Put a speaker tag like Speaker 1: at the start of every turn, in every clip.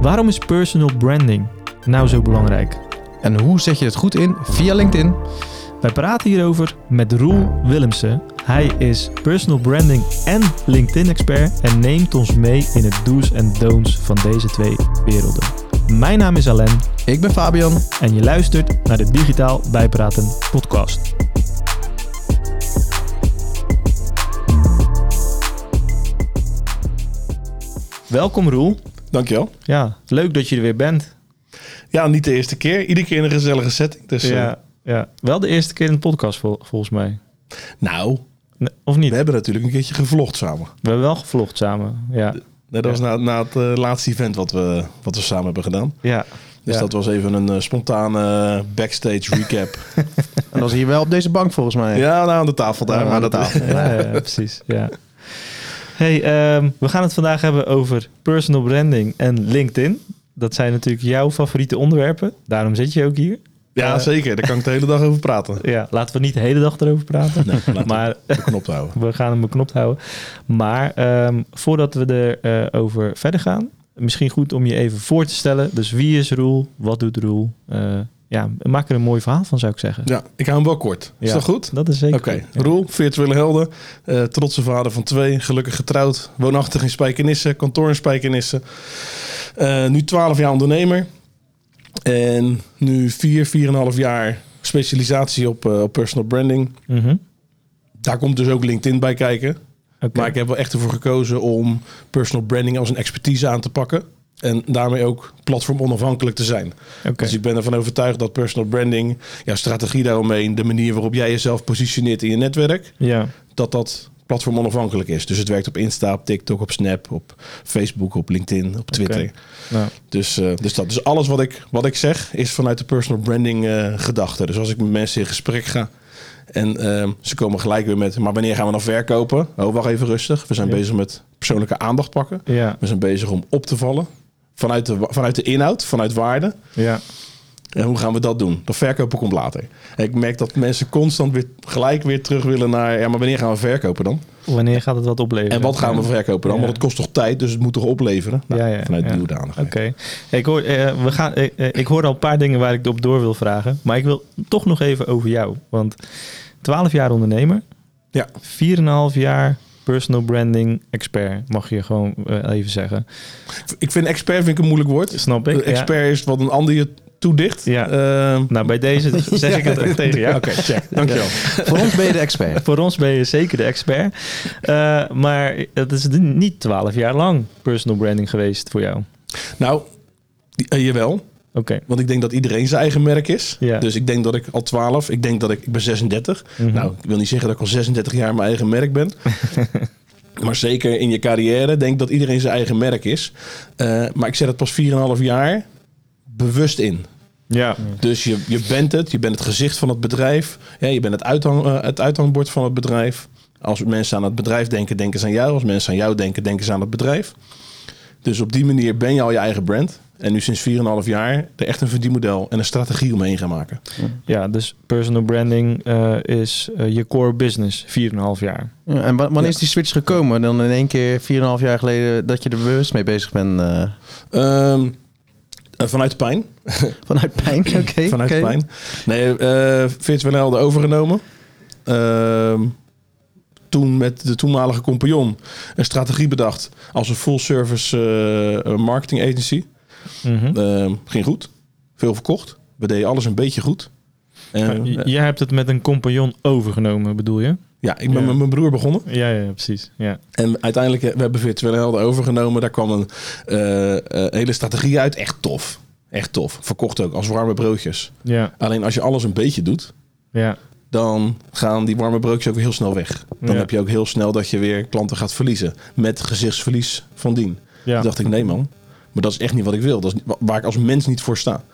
Speaker 1: Waarom is personal branding nou zo belangrijk?
Speaker 2: En hoe zet je het goed in via LinkedIn?
Speaker 1: Wij praten hierover met Roel Willemsen. Hij is personal branding en LinkedIn-expert en neemt ons mee in het do's en don'ts van deze twee werelden. Mijn naam is Alain
Speaker 2: Ik ben Fabian.
Speaker 1: en je luistert naar de Digitaal Bijpraten podcast. Welkom Roel.
Speaker 3: Dankjewel.
Speaker 1: Ja, leuk dat je er weer bent.
Speaker 3: Ja, niet de eerste keer. Iedere keer in een gezellige setting. Dus, eh,
Speaker 1: Ja, ja. Wel de eerste keer in de podcast vol- volgens mij.
Speaker 3: nou,
Speaker 1: Nee, Of niet?
Speaker 3: we hebben natuurlijk een keertje gevlogd samen.
Speaker 1: We hebben wel gevlogd samen. Ja,
Speaker 3: Net als na, na het eh, laatste event wat we, wat we samen hebben gedaan.
Speaker 1: ja.
Speaker 3: Dus
Speaker 1: Ja.
Speaker 3: dat was even een eh, spontane backstage recap.
Speaker 2: En dat was hier wel op deze bank volgens mij.
Speaker 3: ja, nou, aan de tafel daar.
Speaker 2: Ja,
Speaker 3: maar
Speaker 2: aan de
Speaker 3: dat,
Speaker 2: tafel.
Speaker 1: Ja, ja, precies. Ja. Hey, ehm, we gaan het vandaag hebben over personal branding en LinkedIn. Dat zijn natuurlijk jouw favoriete onderwerpen. Daarom zit je ook hier.
Speaker 3: ja,
Speaker 1: Eh,
Speaker 3: zeker. Daar kan ik de hele dag over praten.
Speaker 1: Ja, laten we niet de hele dag erover praten.
Speaker 3: Nee,
Speaker 1: maar
Speaker 3: knop houden.
Speaker 1: we gaan hem beknopt houden. Maar ehm, voordat we erover over verder gaan, misschien goed om je even voor te stellen. Dus wie is Roel? Wat doet Roel? Eh, ja, maak er een mooi verhaal van, zou ik zeggen.
Speaker 3: Ja, ik hou hem wel kort. Is
Speaker 1: Ja,
Speaker 3: dat goed?
Speaker 1: Dat is zeker.
Speaker 3: Oké,
Speaker 1: ja.
Speaker 3: Roel, virtuele helden, eh, trotse vader van twee, gelukkig getrouwd, woonachtig in Spijkenisse, kantoor in Spijkenisse. Eh, nu 12 jaar ondernemer en nu 4, 4,5 jaar specialisatie op, eh, op personal branding.
Speaker 1: Mhm.
Speaker 3: Daar komt dus ook LinkedIn bij kijken. Maar ik heb wel echt ervoor gekozen om personal branding als een expertise aan te pakken. En daarmee ook platform onafhankelijk te zijn. Dus ik ben ervan overtuigd dat personal branding, jouw strategie daaromheen, de manier waarop jij jezelf positioneert in je netwerk,
Speaker 1: Ja.
Speaker 3: dat dat platform onafhankelijk is. Dus het werkt op Insta, op TikTok, op Snap, op Facebook, op LinkedIn, op Twitter.
Speaker 1: Nou,
Speaker 3: Dus, eh, dus, dat, dus alles wat ik, wat ik zeg is vanuit de personal branding eh, gedachte. Dus als ik met mensen in gesprek ga en eh, ze komen gelijk weer met... maar wanneer gaan we dan verkopen? Oh, wacht even rustig. We zijn
Speaker 1: Ja.
Speaker 3: bezig met persoonlijke aandacht pakken.
Speaker 1: ja.
Speaker 3: We zijn bezig om op te vallen. Vanuit de, vanuit de inhoud, vanuit waarde.
Speaker 1: Ja.
Speaker 3: En hoe gaan we dat doen? Dat verkopen komt later. En ik merk dat mensen constant weer gelijk weer terug willen naar... ja, maar wanneer gaan we verkopen dan?
Speaker 1: Wanneer gaat het wat opleveren?
Speaker 3: En wat gaan we verkopen dan?
Speaker 1: Ja.
Speaker 3: Want het kost toch tijd, dus het moet toch opleveren? Nou,
Speaker 1: Ja, ja,
Speaker 3: vanuit
Speaker 1: ja.
Speaker 3: die hoedanigheid.
Speaker 1: Oké. Ik, hoor, eh, we gaan, eh, eh, ik hoor al een paar dingen waar ik op door wil vragen. Maar ik wil toch nog even over jou. Want 12 jaar ondernemer.
Speaker 3: Ja.
Speaker 1: 4,5 jaar personal branding expert. Mag je gewoon eh, even zeggen.
Speaker 3: Ik vind expert vind ik een moeilijk woord.
Speaker 1: Snap ik?
Speaker 3: Een expert is wat een ander je toedicht.
Speaker 1: Ja.
Speaker 3: Ehm,
Speaker 1: Nou, bij deze zeg ik het ook tegen jou. Oké, check.
Speaker 3: dankjewel.
Speaker 2: Voor ons ben je de expert.
Speaker 1: Voor ons ben je zeker de expert. Eh, maar het is niet 12 jaar lang personal branding geweest voor jou.
Speaker 3: Nou, die- eh, jawel.
Speaker 1: Oké.
Speaker 3: Want ik denk dat iedereen zijn eigen merk is.
Speaker 1: Ja.
Speaker 3: Dus ik denk dat ik al 12, ik denk dat ik, ik ben 36.
Speaker 1: Mhm.
Speaker 3: Nou, ik wil niet zeggen dat ik al 36 jaar mijn eigen merk ben. maar zeker in je carrière denk ik dat iedereen zijn eigen merk is. Eh, maar ik zet het pas 4,5 jaar bewust in.
Speaker 1: Ja.
Speaker 3: Dus je, je bent het, je bent het gezicht van het bedrijf. Ja, je bent het, uithang, eh, het uithangbord van het bedrijf. Als mensen aan het bedrijf denken, denken ze aan jou. Als mensen aan jou denken, denken ze aan het bedrijf. Dus op die manier ben je al je eigen brand. En nu sinds 4,5 jaar er echt een verdienmodel en een strategie omheen gaan maken.
Speaker 1: Ja, dus personal branding eh, is eh, je core business, 4,5 jaar.
Speaker 2: Ja, en wa- wanneer is die switch gekomen? Dan in één keer 4,5 jaar geleden dat je er bewust mee bezig bent. eh,
Speaker 3: Ehm, eh, vanuit pijn.
Speaker 2: vanuit pijn. Oké.
Speaker 3: Vanuit pijn. Nee, eh virtuele helden overgenomen. Ehm, toen met de toenmalige compagnon een strategie bedacht als een full service eh, marketing agency.
Speaker 1: Mhm.
Speaker 3: Ehm, ging goed. Veel verkocht. We deden alles een beetje goed. En,
Speaker 1: J-
Speaker 3: eh,
Speaker 1: Jij hebt het met een compagnon overgenomen, bedoel je?
Speaker 3: ja, ik ben
Speaker 1: Ja.
Speaker 3: met mijn broer begonnen.
Speaker 1: Ja, ja, precies. Ja.
Speaker 3: En uiteindelijk, eh, we hebben virtuele helden overgenomen. Daar kwam een eh, eh, hele strategie uit. Echt tof. Echt tof. Verkocht ook als warme broodjes.
Speaker 1: Ja,
Speaker 3: Alleen als je alles een beetje doet,
Speaker 1: ja,
Speaker 3: dan gaan die warme broodjes ook weer heel snel weg. Dan
Speaker 1: Ja.
Speaker 3: heb je ook heel snel dat je weer klanten gaat verliezen. Met gezichtsverlies van dien.
Speaker 1: ja.
Speaker 3: Toen dacht ik, nee man, maar dat is echt niet wat ik wil. Dat is waar ik als mens niet voor sta.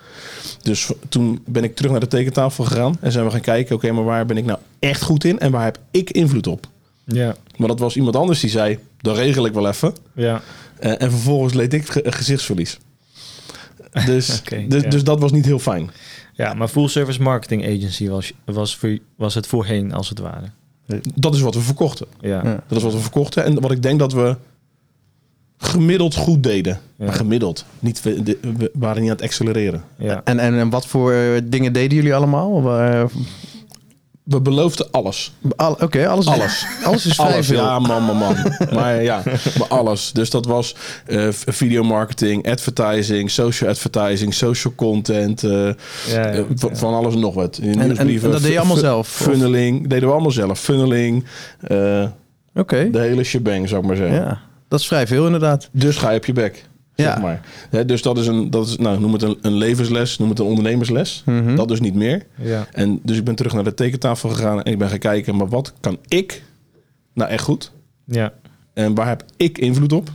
Speaker 3: Dus toen ben ik terug naar de tekentafel gegaan en zijn we gaan kijken, oké, maar waar ben ik nou echt goed in en waar heb ik invloed op?
Speaker 1: Ja,
Speaker 3: Maar dat was iemand anders die zei, dat regel ik wel even.
Speaker 1: ja.
Speaker 3: Eh, en vervolgens leed ik ge- gezichtsverlies. Dus, dus,
Speaker 1: ja.
Speaker 3: dus dat was niet heel fijn.
Speaker 1: Ja, maar full service marketing agency was, was, voor, was het voorheen, als het ware.
Speaker 3: Dat is wat we verkochten.
Speaker 1: Ja,
Speaker 2: Ja.
Speaker 3: Dat is wat we verkochten. En wat ik denk dat we gemiddeld goed deden.
Speaker 1: Ja.
Speaker 3: Maar gemiddeld. Niet, we, we waren niet aan het accelereren.
Speaker 1: Ja.
Speaker 2: En, en, en wat voor eh, dingen deden jullie allemaal?
Speaker 3: We beloofden alles.
Speaker 2: al- Oké, alles,
Speaker 3: Alles.
Speaker 2: alles is vrij
Speaker 3: Alles,
Speaker 2: veel.
Speaker 3: ja, man, man, man. maar ja, maar alles. Dus dat was eh videomarketing, advertising, social advertising, social content, eh,
Speaker 1: Ja, ja,
Speaker 3: eh, van,
Speaker 1: ja.
Speaker 3: van alles en nog wat.
Speaker 2: en, en, en dat deed je allemaal zelf? of-
Speaker 3: Funneling, deden we allemaal zelf. Funneling, eh,
Speaker 2: Oké,
Speaker 3: de hele shebang, zou ik maar zeggen.
Speaker 2: ja. Dat is vrij veel inderdaad.
Speaker 3: Dus ga je op je bek. Zeg
Speaker 2: Ja.
Speaker 3: maar. Dus dat is een, dat is, nou, noem het een, een levensles, noem het een ondernemersles.
Speaker 2: Mhm.
Speaker 3: Dat dus niet meer.
Speaker 1: Ja.
Speaker 3: En dus ik ben terug naar de tekentafel gegaan en ik ben gaan kijken, maar wat kan ik nou echt goed?
Speaker 1: Ja.
Speaker 3: En waar heb ik invloed op?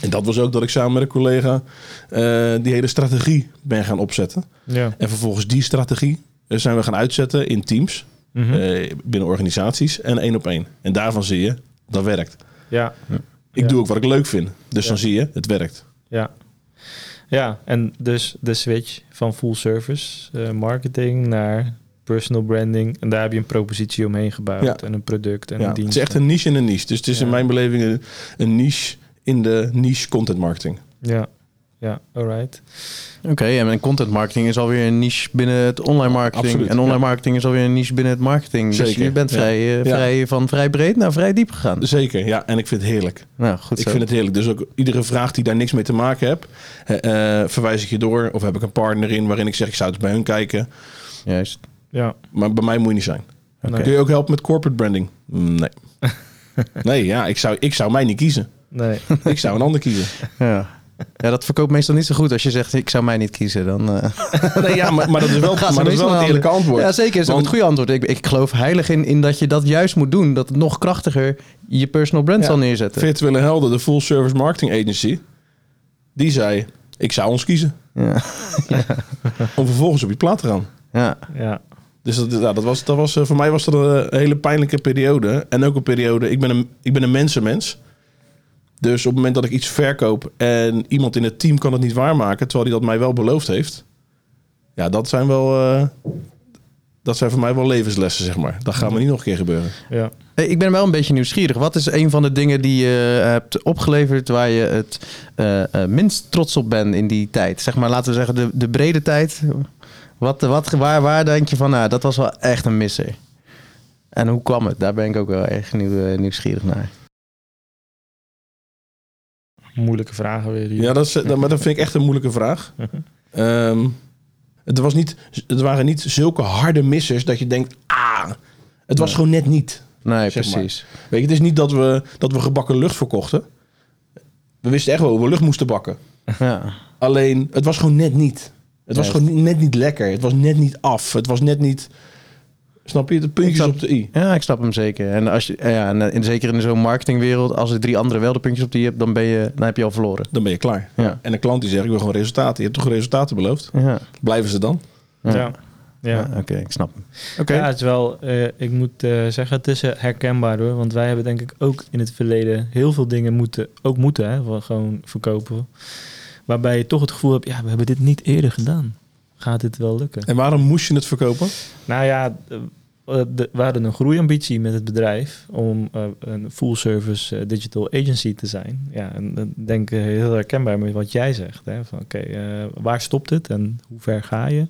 Speaker 3: En dat was ook dat ik samen met een collega eh, die hele strategie ben gaan opzetten.
Speaker 1: Ja.
Speaker 3: En vervolgens die strategie eh, zijn we gaan uitzetten in teams,
Speaker 1: Mhm.
Speaker 3: eh, binnen organisaties en één op één. En daarvan zie je, dat werkt.
Speaker 1: ja.
Speaker 3: Ik
Speaker 1: Ja.
Speaker 3: doe ook wat ik leuk vind. Dus
Speaker 1: Ja.
Speaker 3: dan zie je, het werkt.
Speaker 1: Ja. Ja, en dus de switch van full service eh, marketing naar personal branding. En daar heb je een propositie omheen gebouwd.
Speaker 3: Ja.
Speaker 1: En een product en
Speaker 3: Ja,
Speaker 1: een
Speaker 3: het
Speaker 1: dienst.
Speaker 3: is echt een niche in een niche. Dus het is in mijn beleving een, een niche in de niche content marketing.
Speaker 1: Ja, ja, alright.
Speaker 2: Oké, en content marketing is alweer een niche binnen het online marketing.
Speaker 3: Absoluut,
Speaker 2: en online
Speaker 3: ja.
Speaker 2: marketing is alweer een niche binnen het marketing. Dus
Speaker 3: Zeker,
Speaker 2: je bent
Speaker 3: ja.
Speaker 2: vrij, eh,
Speaker 3: Ja.
Speaker 2: vrij van vrij breed naar vrij diep gegaan.
Speaker 3: Zeker, ja. En ik vind het heerlijk.
Speaker 2: nou, goed
Speaker 3: Ik
Speaker 2: zo.
Speaker 3: vind het heerlijk. Dus ook iedere vraag die daar niks mee te maken heeft, eh, eh, verwijs ik je door. Of heb ik een partner in waarin ik zeg, ik zou het bij hun kijken.
Speaker 2: Juist.
Speaker 1: Ja,
Speaker 3: Maar bij mij moet je niet zijn. Kun je ook helpen met corporate branding? Nee. nee, ja, ik zou, ik zou mij niet kiezen.
Speaker 1: nee.
Speaker 3: Ik zou een ander kiezen.
Speaker 2: Ja. ja, dat verkoopt meestal niet zo goed. Als je zegt, ik zou mij niet kiezen, dan... eh,
Speaker 3: Nee, ja, maar, maar dat is wel, maar dat is wel
Speaker 2: meestal
Speaker 3: het eerlijke antwoord.
Speaker 2: Ja, zeker. is ook
Speaker 3: Want-
Speaker 2: het goede antwoord. Ik, ik geloof heilig in, in dat je dat juist moet doen. Dat het nog krachtiger je personal brand
Speaker 3: Ja.
Speaker 2: zal neerzetten.
Speaker 3: Virtuele Helden, de full service marketing agency, die zei, ik zou ons kiezen.
Speaker 2: Ja.
Speaker 3: Om vervolgens op je plaat te gaan.
Speaker 2: Ja.
Speaker 1: Ja,
Speaker 3: Dus dat, ja, dat was, dat was, eh, voor mij was dat een hele pijnlijke periode. En ook een periode, ik ben een, ik ben een mensenmens. Dus op het moment dat ik iets verkoop en iemand in het team kan het niet waarmaken, terwijl hij dat mij wel beloofd heeft. Ja, dat zijn wel, eh, dat zijn voor mij wel levenslessen, zeg maar. Dat gaat me niet nog een keer gebeuren.
Speaker 1: ja.
Speaker 2: Hey, Ik ben wel een beetje nieuwsgierig. Wat is een van de dingen die je hebt opgeleverd waar je het eh, eh, minst trots op bent in die tijd? Zeg maar, laten we zeggen, de, de brede tijd. Wat, wat, waar, waar denk je van, nou, dat was wel echt een misser? En hoe kwam het? Daar ben ik ook wel erg nieuw, eh, nieuwsgierig naar.
Speaker 1: Moeilijke vragen weer hier.
Speaker 3: Ja, dat, is, dat, maar dat vind ik echt een moeilijke vraag.
Speaker 1: Mhm.
Speaker 3: Ehm, het, was niet, het waren niet zulke harde missers dat je denkt, ah, het was
Speaker 2: Nee.
Speaker 3: gewoon net niet.
Speaker 2: Nee,
Speaker 3: Zeg maar.
Speaker 2: precies.
Speaker 3: Weet je, het is niet dat we, dat we gebakken lucht verkochten. We wisten echt wel hoe we lucht moesten bakken.
Speaker 2: Ja.
Speaker 3: Alleen, het was gewoon net niet. Het was
Speaker 2: Ja,
Speaker 3: gewoon net niet lekker. Het was net niet af. Het was net niet... Snap je? De puntjes
Speaker 2: snap-
Speaker 3: op de i.
Speaker 2: ja, ik snap hem zeker. En, als je, ja, en in, zeker in zo'n marketingwereld, als er drie anderen wel de puntjes op die hebt, dan, ben je, dan heb je al verloren.
Speaker 3: Dan ben je klaar.
Speaker 2: Ja.
Speaker 3: En een klant die zegt, ik wil gewoon resultaten. Je hebt toch resultaten beloofd?
Speaker 2: Ja,
Speaker 3: Blijven ze dan?
Speaker 1: Ja.
Speaker 2: ja.
Speaker 1: Ja.
Speaker 2: ja. oké, ik snap hem. Oké.
Speaker 1: Ja, het is wel, eh, ik moet eh, zeggen, het is eh, herkenbaar hoor. Want wij hebben denk ik ook in het verleden heel veel dingen moeten, ook moeten, hè, van gewoon verkopen. Waarbij je toch het gevoel hebt, ja, we hebben dit niet eerder gedaan. Gaat dit wel lukken?
Speaker 3: En waarom moest je het verkopen?
Speaker 1: Nou ja, eh, de- we hadden een groeiambitie met het bedrijf om eh, een full service eh, digital agency te zijn. Ja, en dan denk ik heel herkenbaar met wat jij zegt. Hè? Van oké, eh, waar stopt het en hoe ver ga je?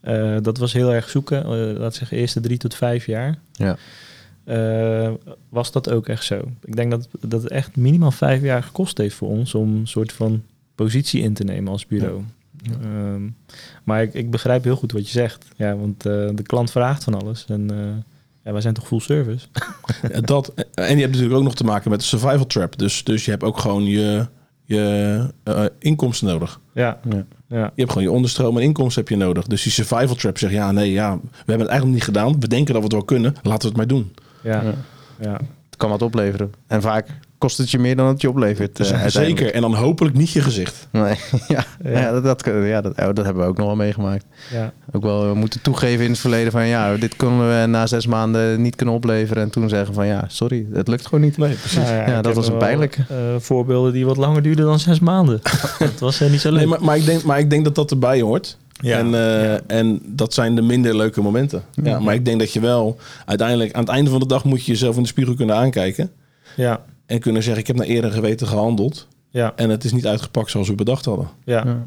Speaker 1: Eh, dat was heel erg zoeken, eh laat zeggen, eerste drie tot vijf jaar.
Speaker 2: Ja.
Speaker 1: Eh, was dat ook echt zo? Ik denk dat, dat het echt minimaal vijf jaar gekost heeft voor ons om een soort van positie in te nemen als bureau. Ehm, maar ik, ik begrijp heel goed wat je zegt. Ja, want eh, de klant vraagt van alles. En eh, ja, wij zijn toch full service?
Speaker 3: Ja, dat, en je hebt natuurlijk ook nog te maken met de survival trap. Dus, dus je hebt ook gewoon je, je eh, inkomsten nodig.
Speaker 1: ja,
Speaker 2: Ja.
Speaker 1: ja,
Speaker 3: Je hebt gewoon je onderstroom en inkomsten heb je nodig. Dus die survival trap zegt, ja, nee, ja, we hebben het eigenlijk niet gedaan. We denken dat we het wel kunnen. Laten we het maar doen.
Speaker 1: ja,
Speaker 2: Ja.
Speaker 1: ja.
Speaker 2: Het kan wat opleveren. En vaak kost het je meer dan het je oplevert.
Speaker 3: Dus
Speaker 2: eh,
Speaker 3: zeker. En dan hopelijk niet je gezicht.
Speaker 2: Nee, ja,
Speaker 1: Ja.
Speaker 2: ja. dat, dat, ja dat, oh, dat hebben we ook nog wel meegemaakt.
Speaker 1: ja.
Speaker 2: Ook wel eh, moeten toegeven in het verleden van ja, dit konden we na zes maanden niet kunnen opleveren. En toen zeggen van ja, sorry, het lukt gewoon niet.
Speaker 3: Nee, precies.
Speaker 1: Nou
Speaker 2: Ja, dat was een
Speaker 1: wel,
Speaker 2: pijnlijke.
Speaker 1: eh, voorbeelden die wat langer duurden dan zes maanden. dat was eh, niet zo leuk.
Speaker 3: Nee, maar, maar, ik denk, maar ik denk dat dat erbij hoort.
Speaker 1: Ja.
Speaker 3: En, eh,
Speaker 1: Ja.
Speaker 3: en dat zijn de minder leuke momenten. Ja, maar ik denk dat je wel uiteindelijk aan het einde van de dag moet je jezelf in de spiegel kunnen aankijken.
Speaker 1: ja,
Speaker 3: En kunnen zeggen, ik heb naar eer en geweten gehandeld.
Speaker 1: Ja,
Speaker 3: En het is niet uitgepakt zoals we bedacht hadden.
Speaker 1: ja.
Speaker 2: Ja.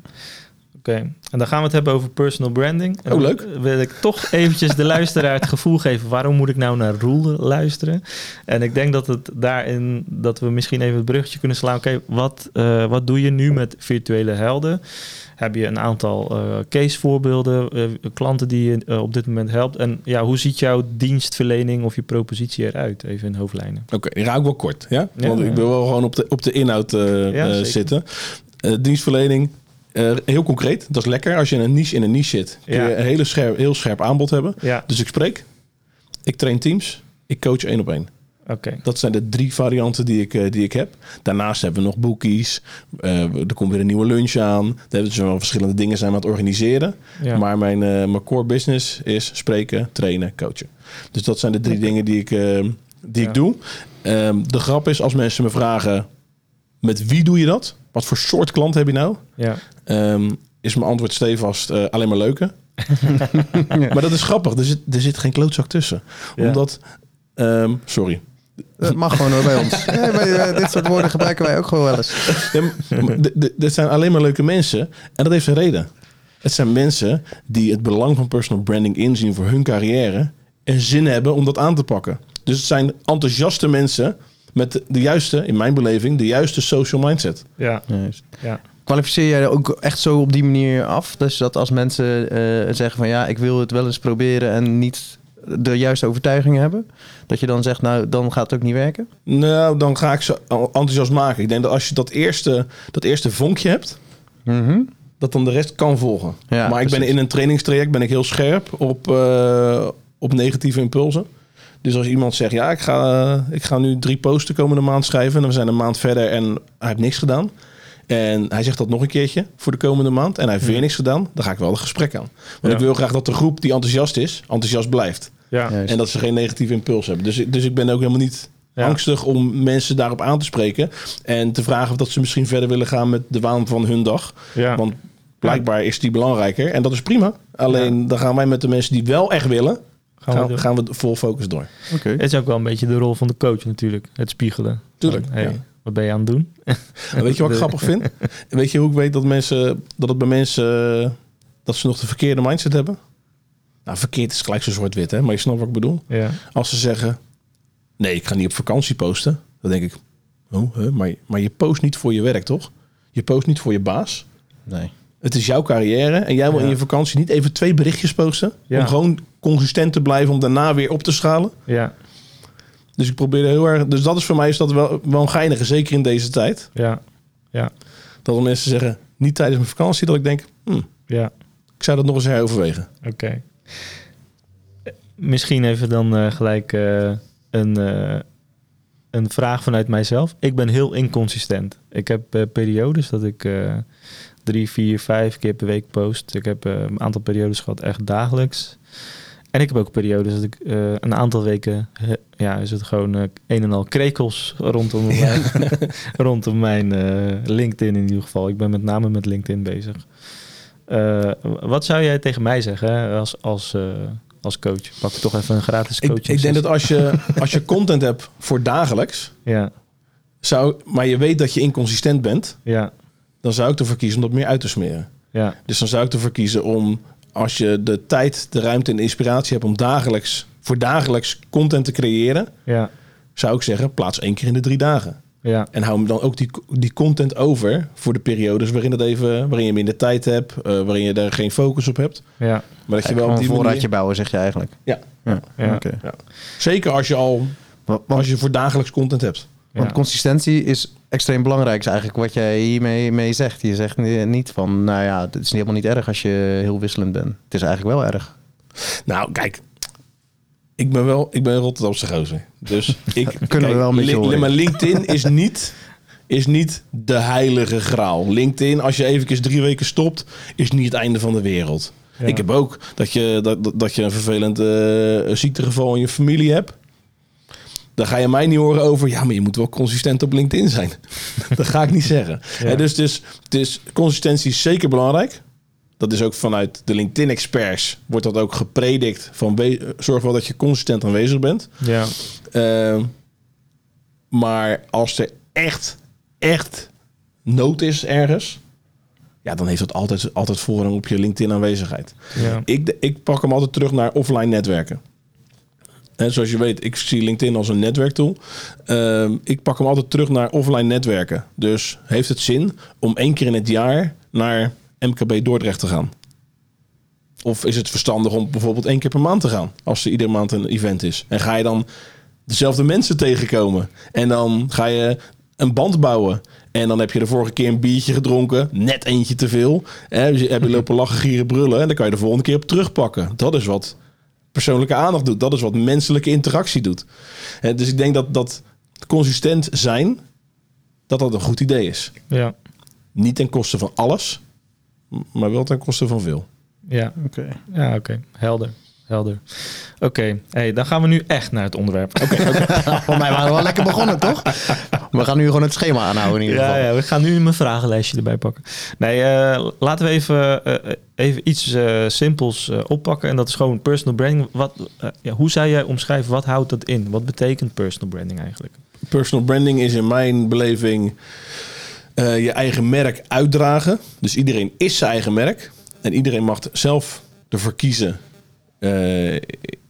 Speaker 1: Oké, en dan gaan we het hebben over personal branding. En
Speaker 3: Oh, leuk.
Speaker 1: Wil ik toch eventjes de luisteraar het gevoel geven... waarom moet ik nou naar Roel luisteren? En ik denk dat het daarin... dat we misschien even het bruggetje kunnen slaan. Oké, wat, eh, wat doe je nu met virtuele helden? Heb je een aantal eh casevoorbeelden, eh, klanten die je op dit moment helpt? En ja, hoe ziet jouw dienstverlening of je propositie eruit? Even in hoofdlijnen.
Speaker 3: Oké, die raak ik wel kort. Ja?
Speaker 1: Ja,
Speaker 3: Want ik wil wel gewoon op de, op de inhoud
Speaker 1: Ja,
Speaker 3: zitten. Dienstverlening, eh, heel concreet. Dat is lekker. Als je in een niche in een niche zit, kun
Speaker 1: Ja.
Speaker 3: je een hele scherp, heel scherp aanbod hebben.
Speaker 1: Ja,
Speaker 3: Dus ik spreek, ik train teams, ik coach één op één.
Speaker 1: oké.
Speaker 3: Dat zijn de drie varianten die ik, eh, die ik heb. Daarnaast hebben we nog boekies. Eh, er komt weer een nieuwe lunch aan. Er hebben dus wel verschillende dingen zijn we aan het organiseren.
Speaker 1: Ja.
Speaker 3: Maar mijn, mijn core business is spreken, trainen, coachen. Dus dat zijn de drie dingen die ik, die ik doe. Ehm, de grap is als mensen me vragen... met wie doe je dat? Wat voor soort klant heb je nou?
Speaker 1: ja.
Speaker 3: Ehm, is mijn antwoord stevast eh, alleen maar leuke. Maar dat is grappig. Er zit, er zit geen klootzak tussen.
Speaker 1: Ja.
Speaker 3: Omdat... ehm, sorry.
Speaker 2: Dat mag gewoon bij ons. Ja, eh, dit soort woorden gebruiken wij ook gewoon wel eens.
Speaker 3: Dit zijn alleen maar leuke mensen. En dat heeft een reden. Het zijn mensen die het belang van personal branding inzien voor hun carrière. En zin hebben om dat aan te pakken. Dus het zijn enthousiaste mensen met de, juiste, in mijn beleving, de juiste social mindset.
Speaker 1: Ja,
Speaker 2: Juist.
Speaker 1: ja.
Speaker 2: Kwalificeer jij ook echt zo op die manier af? Dus dat als mensen eh, zeggen van ja, ik wil het wel eens proberen en niet de juiste overtuiging hebben, dat je dan zegt, nou, dan gaat het ook niet werken?
Speaker 3: Nou, dan ga ik ze enthousiast maken. Ik denk dat als je dat eerste, dat eerste vonkje hebt,
Speaker 2: Mhm.
Speaker 3: dat dan de rest kan volgen.
Speaker 2: Ja,
Speaker 3: maar ik ben in een trainingstraject ben ik heel scherp op, eh, op negatieve impulsen. Dus als iemand zegt, ja, ik ga, ik ga nu drie posts de komende maand schrijven... en we zijn een maand verder en hij heeft niks gedaan... en hij zegt dat nog een keertje voor de komende maand... en hij heeft weer niks gedaan, dan ga ik wel een gesprek aan. Want
Speaker 1: Ja.
Speaker 3: ik wil graag dat de groep die enthousiast is, enthousiast blijft.
Speaker 1: Ja.
Speaker 3: En dat ze geen negatieve impuls hebben. Dus, ik- dus ik ben ook helemaal niet
Speaker 1: Ja.
Speaker 3: angstig om mensen daarop aan te spreken... en te vragen of dat ze misschien verder willen gaan met de waan van hun dag...
Speaker 1: ja.
Speaker 3: Want blijkbaar is die belangrijker. En dat is prima. Alleen dan gaan wij met de mensen die wel echt willen,
Speaker 1: gaan we
Speaker 3: gaan, we vol focus door.
Speaker 2: Oké.
Speaker 1: Het is ook wel een beetje de rol van de coach natuurlijk. Het spiegelen.
Speaker 3: Tuurlijk,
Speaker 1: Van, hey,
Speaker 3: ja.
Speaker 1: Wat ben je aan het doen?
Speaker 3: En weet je wat ik grappig vind? En weet je hoe ik weet dat, mensen, dat het bij mensen dat ze nog de verkeerde mindset hebben? Nou, verkeerd is gelijk zo zwart-wit, hè? Maar je snapt wat ik bedoel.
Speaker 1: Ja,
Speaker 3: Als ze zeggen, nee, ik ga niet op vakantie posten. Dan denk ik, oh, hè? Maar, maar je post niet voor je werk, toch? Je post niet voor je baas.
Speaker 2: Nee.
Speaker 3: Het is jouw carrière en jij wil
Speaker 1: Ja.
Speaker 3: in je vakantie niet even twee berichtjes posten.
Speaker 1: Ja.
Speaker 3: Om gewoon consistent te blijven om daarna weer op te schalen.
Speaker 1: ja,
Speaker 3: Dus ik probeer heel erg. Dus dat is voor mij is dat wel, wel een geinige, zeker in deze tijd.
Speaker 1: ja, ja,
Speaker 3: Dat mensen zeggen, niet tijdens mijn vakantie, dat ik denk, hm,
Speaker 1: ja.
Speaker 3: ik zou dat nog eens heroverwegen.
Speaker 1: Oké. Misschien even dan eh, gelijk eh, een, eh, een vraag vanuit mijzelf. Ik ben heel inconsistent. Ik heb periodes dat ik drie, vier, vijf keer per week post. Ik heb eh, een aantal periodes gehad echt dagelijks. En ik heb ook periodes dat ik eh, een aantal weken, ja, is het gewoon eh, een en al krekels rondom mijn, rondom mijn LinkedIn in ieder geval. Ik ben met name met LinkedIn bezig. Wat zou jij tegen mij zeggen hè, als, als, als coach? Pak toch even een gratis
Speaker 3: Ik,
Speaker 1: coaching.
Speaker 3: ik denk dat als je, als je content hebt voor dagelijks,
Speaker 1: Ja,
Speaker 3: zou, maar je weet dat je inconsistent bent,
Speaker 1: ja,
Speaker 3: dan zou ik ervoor kiezen om dat meer uit te smeren.
Speaker 1: ja,
Speaker 3: Dus dan zou ik ervoor kiezen om, als je de tijd, de ruimte en de inspiratie hebt om dagelijks, voor dagelijks content te creëren,
Speaker 1: ja,
Speaker 3: zou ik zeggen, plaats één keer in de drie dagen.
Speaker 1: ja,
Speaker 3: En hou hem dan ook die, die content over voor de periodes waarin, het even, waarin je minder tijd hebt, eh, waarin je daar geen focus op hebt.
Speaker 1: ja,
Speaker 3: Maar dat je wel op
Speaker 2: een
Speaker 3: die
Speaker 2: voorraadje
Speaker 3: manier...
Speaker 2: bouwen, zeg je eigenlijk.
Speaker 3: Ja,
Speaker 2: Ja.
Speaker 1: Ja.
Speaker 2: Oké.
Speaker 3: zeker als je al als je voor dagelijks content hebt.
Speaker 2: want consistentie is extreem belangrijk, is eigenlijk wat jij hiermee mee zegt. Je zegt ni- niet van, nou ja, het is helemaal niet erg als je heel wisselend bent. Het is eigenlijk wel erg.
Speaker 3: Nou, kijk. Ik ben wel, ik ben Rotterdamse gozer. Dus ik
Speaker 2: Kunnen we wel een beetje
Speaker 3: Lin-
Speaker 2: horen.
Speaker 3: Maar LinkedIn is niet, is niet de heilige graal. LinkedIn, als je even drie weken stopt, is niet het einde van de wereld.
Speaker 1: Ja.
Speaker 3: Ik heb ook dat je, dat, dat- dat je een vervelend eh, ziektegeval in je familie hebt. Dan ga je mij niet horen over, ja, maar je moet wel consistent op LinkedIn zijn. dat ga ik niet zeggen.
Speaker 1: Ja.
Speaker 3: Dus, dus, dus consistentie is zeker belangrijk. Dat is ook vanuit de LinkedIn-experts wordt dat ook gepredikt. Van zorg wel dat je consistent aanwezig bent.
Speaker 1: ja,
Speaker 3: Ehm, maar als er echt, echt nood is ergens, ja, dan heeft dat altijd, altijd voorrang op je LinkedIn aanwezigheid.
Speaker 1: Ja.
Speaker 3: Ik, ik pak hem altijd terug naar offline netwerken. En zoals je weet, ik zie LinkedIn als een netwerktool. Ehm, ik pak hem altijd terug naar offline netwerken. Dus heeft het zin om één keer in het jaar naar MKB Dordrecht te gaan? Of is het verstandig om bijvoorbeeld één keer per maand te gaan, als er iedere maand een event is? En ga je dan dezelfde mensen tegenkomen? En dan ga je een band bouwen. En dan heb je de vorige keer een biertje gedronken, net eentje te veel. Hè, dus je heb je lopen lachen, gieren, brullen. En dan kan je de volgende keer op terugpakken. Dat is wat persoonlijke aandacht doet. Dat is wat menselijke interactie doet. Hè, dus ik denk dat dat consistent zijn, dat dat een goed idee is.
Speaker 1: Ja.
Speaker 3: Niet ten koste van alles, maar wel ten koste van veel.
Speaker 1: Ja.
Speaker 2: Oké.
Speaker 1: Ja, oké. Helder. Helder. Oké, hey, dan gaan we nu echt naar het onderwerp.
Speaker 2: Voor mij waren we wel lekker begonnen, toch? We gaan nu gewoon het schema aanhouden in ieder geval.
Speaker 1: Ja, ja, we gaan nu mijn vragenlijstje erbij pakken. Nee, eh, laten we even, eh, even iets eh, simpels eh, oppakken. En dat is gewoon personal branding. Wat, ja, hoe zou jij omschrijven, wat houdt dat in? Wat betekent personal branding eigenlijk?
Speaker 3: Personal branding is in mijn beleving eh, je eigen merk uitdragen. Dus iedereen is zijn eigen merk. En iedereen mag zelf ervoor kiezen eh,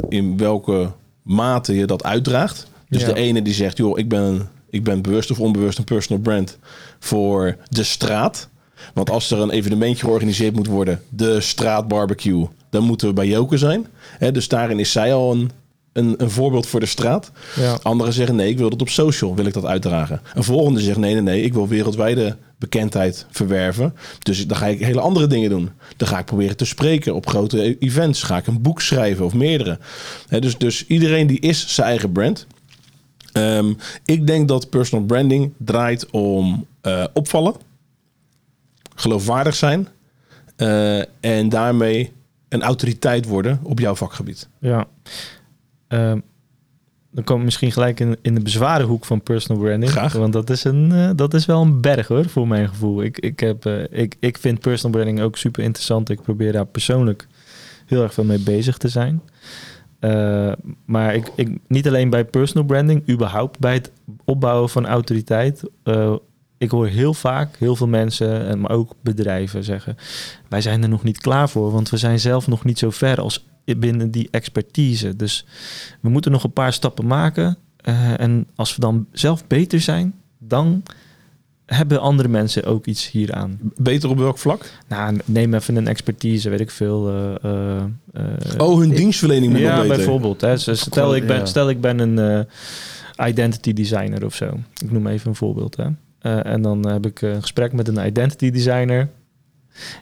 Speaker 3: in welke mate je dat uitdraagt. Dus
Speaker 1: Ja.
Speaker 3: de ene die zegt, joh, ik ben, ik ben bewust of onbewust een personal brand voor de straat. Want als er een evenementje georganiseerd moet worden, de straatbarbecue, dan moeten we bij Joker zijn. Hè, dus daarin is zij al een, een, een voorbeeld voor de straat.
Speaker 1: Ja.
Speaker 3: Anderen zeggen nee, ik wil dat op social, wil ik dat uitdragen. Een volgende zegt nee, nee, nee, ik wil wereldwijde bekendheid verwerven. Dus dan ga ik hele andere dingen doen. Dan ga ik proberen te spreken op grote e- events. Ga ik een boek schrijven of meerdere. Hè, dus, dus iedereen die is zijn eigen brand. Ehm, ik denk dat personal branding draait om eh, opvallen, geloofwaardig zijn eh, en daarmee een autoriteit worden op jouw vakgebied.
Speaker 1: Ja. Ehm, dan komen we misschien gelijk in, in de bezwarenhoek van personal branding.
Speaker 3: Graag.
Speaker 1: Want dat is, een, eh, dat is wel een berg hoor, voor mijn gevoel. Ik, ik, heb, eh, ik, ik vind personal branding ook super interessant. Ik probeer daar persoonlijk heel erg veel mee bezig te zijn. Eh, maar ik, ik, niet alleen bij personal branding, überhaupt bij het opbouwen van autoriteit. ik hoor heel vaak heel veel mensen, en maar ook bedrijven zeggen: wij zijn er nog niet klaar voor, want we zijn zelf nog niet zo ver als binnen die expertise. Dus we moeten nog een paar stappen maken. eh, en als we dan zelf beter zijn, dan hebben andere mensen ook iets hieraan.
Speaker 3: Beter op welk vlak?
Speaker 1: Nou, neem even een expertise, weet ik veel. eh,
Speaker 3: Oh, hun dienstverlening moet
Speaker 1: ja,
Speaker 3: beter.
Speaker 1: bijvoorbeeld. Hè. Dus stel, ik ben,
Speaker 2: Ja.
Speaker 1: stel ik ben een identity designer of zo. Ik noem even een voorbeeld. Hè. En dan heb ik een gesprek met een identity designer.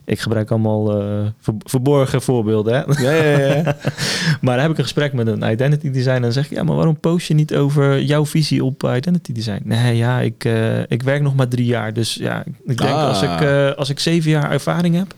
Speaker 1: Ik gebruik allemaal eh, ver- verborgen voorbeelden. Hè.
Speaker 3: Ja, ja, ja.
Speaker 1: maar dan heb ik een gesprek met een identity designer. En dan zeg ik, ja, maar waarom post je niet over jouw visie op identity design? Nee, ja, ik, eh, ik werk nog maar drie jaar. Dus ja, ik denk
Speaker 3: Ah.
Speaker 1: als, ik, eh, als ik zeven jaar ervaring heb,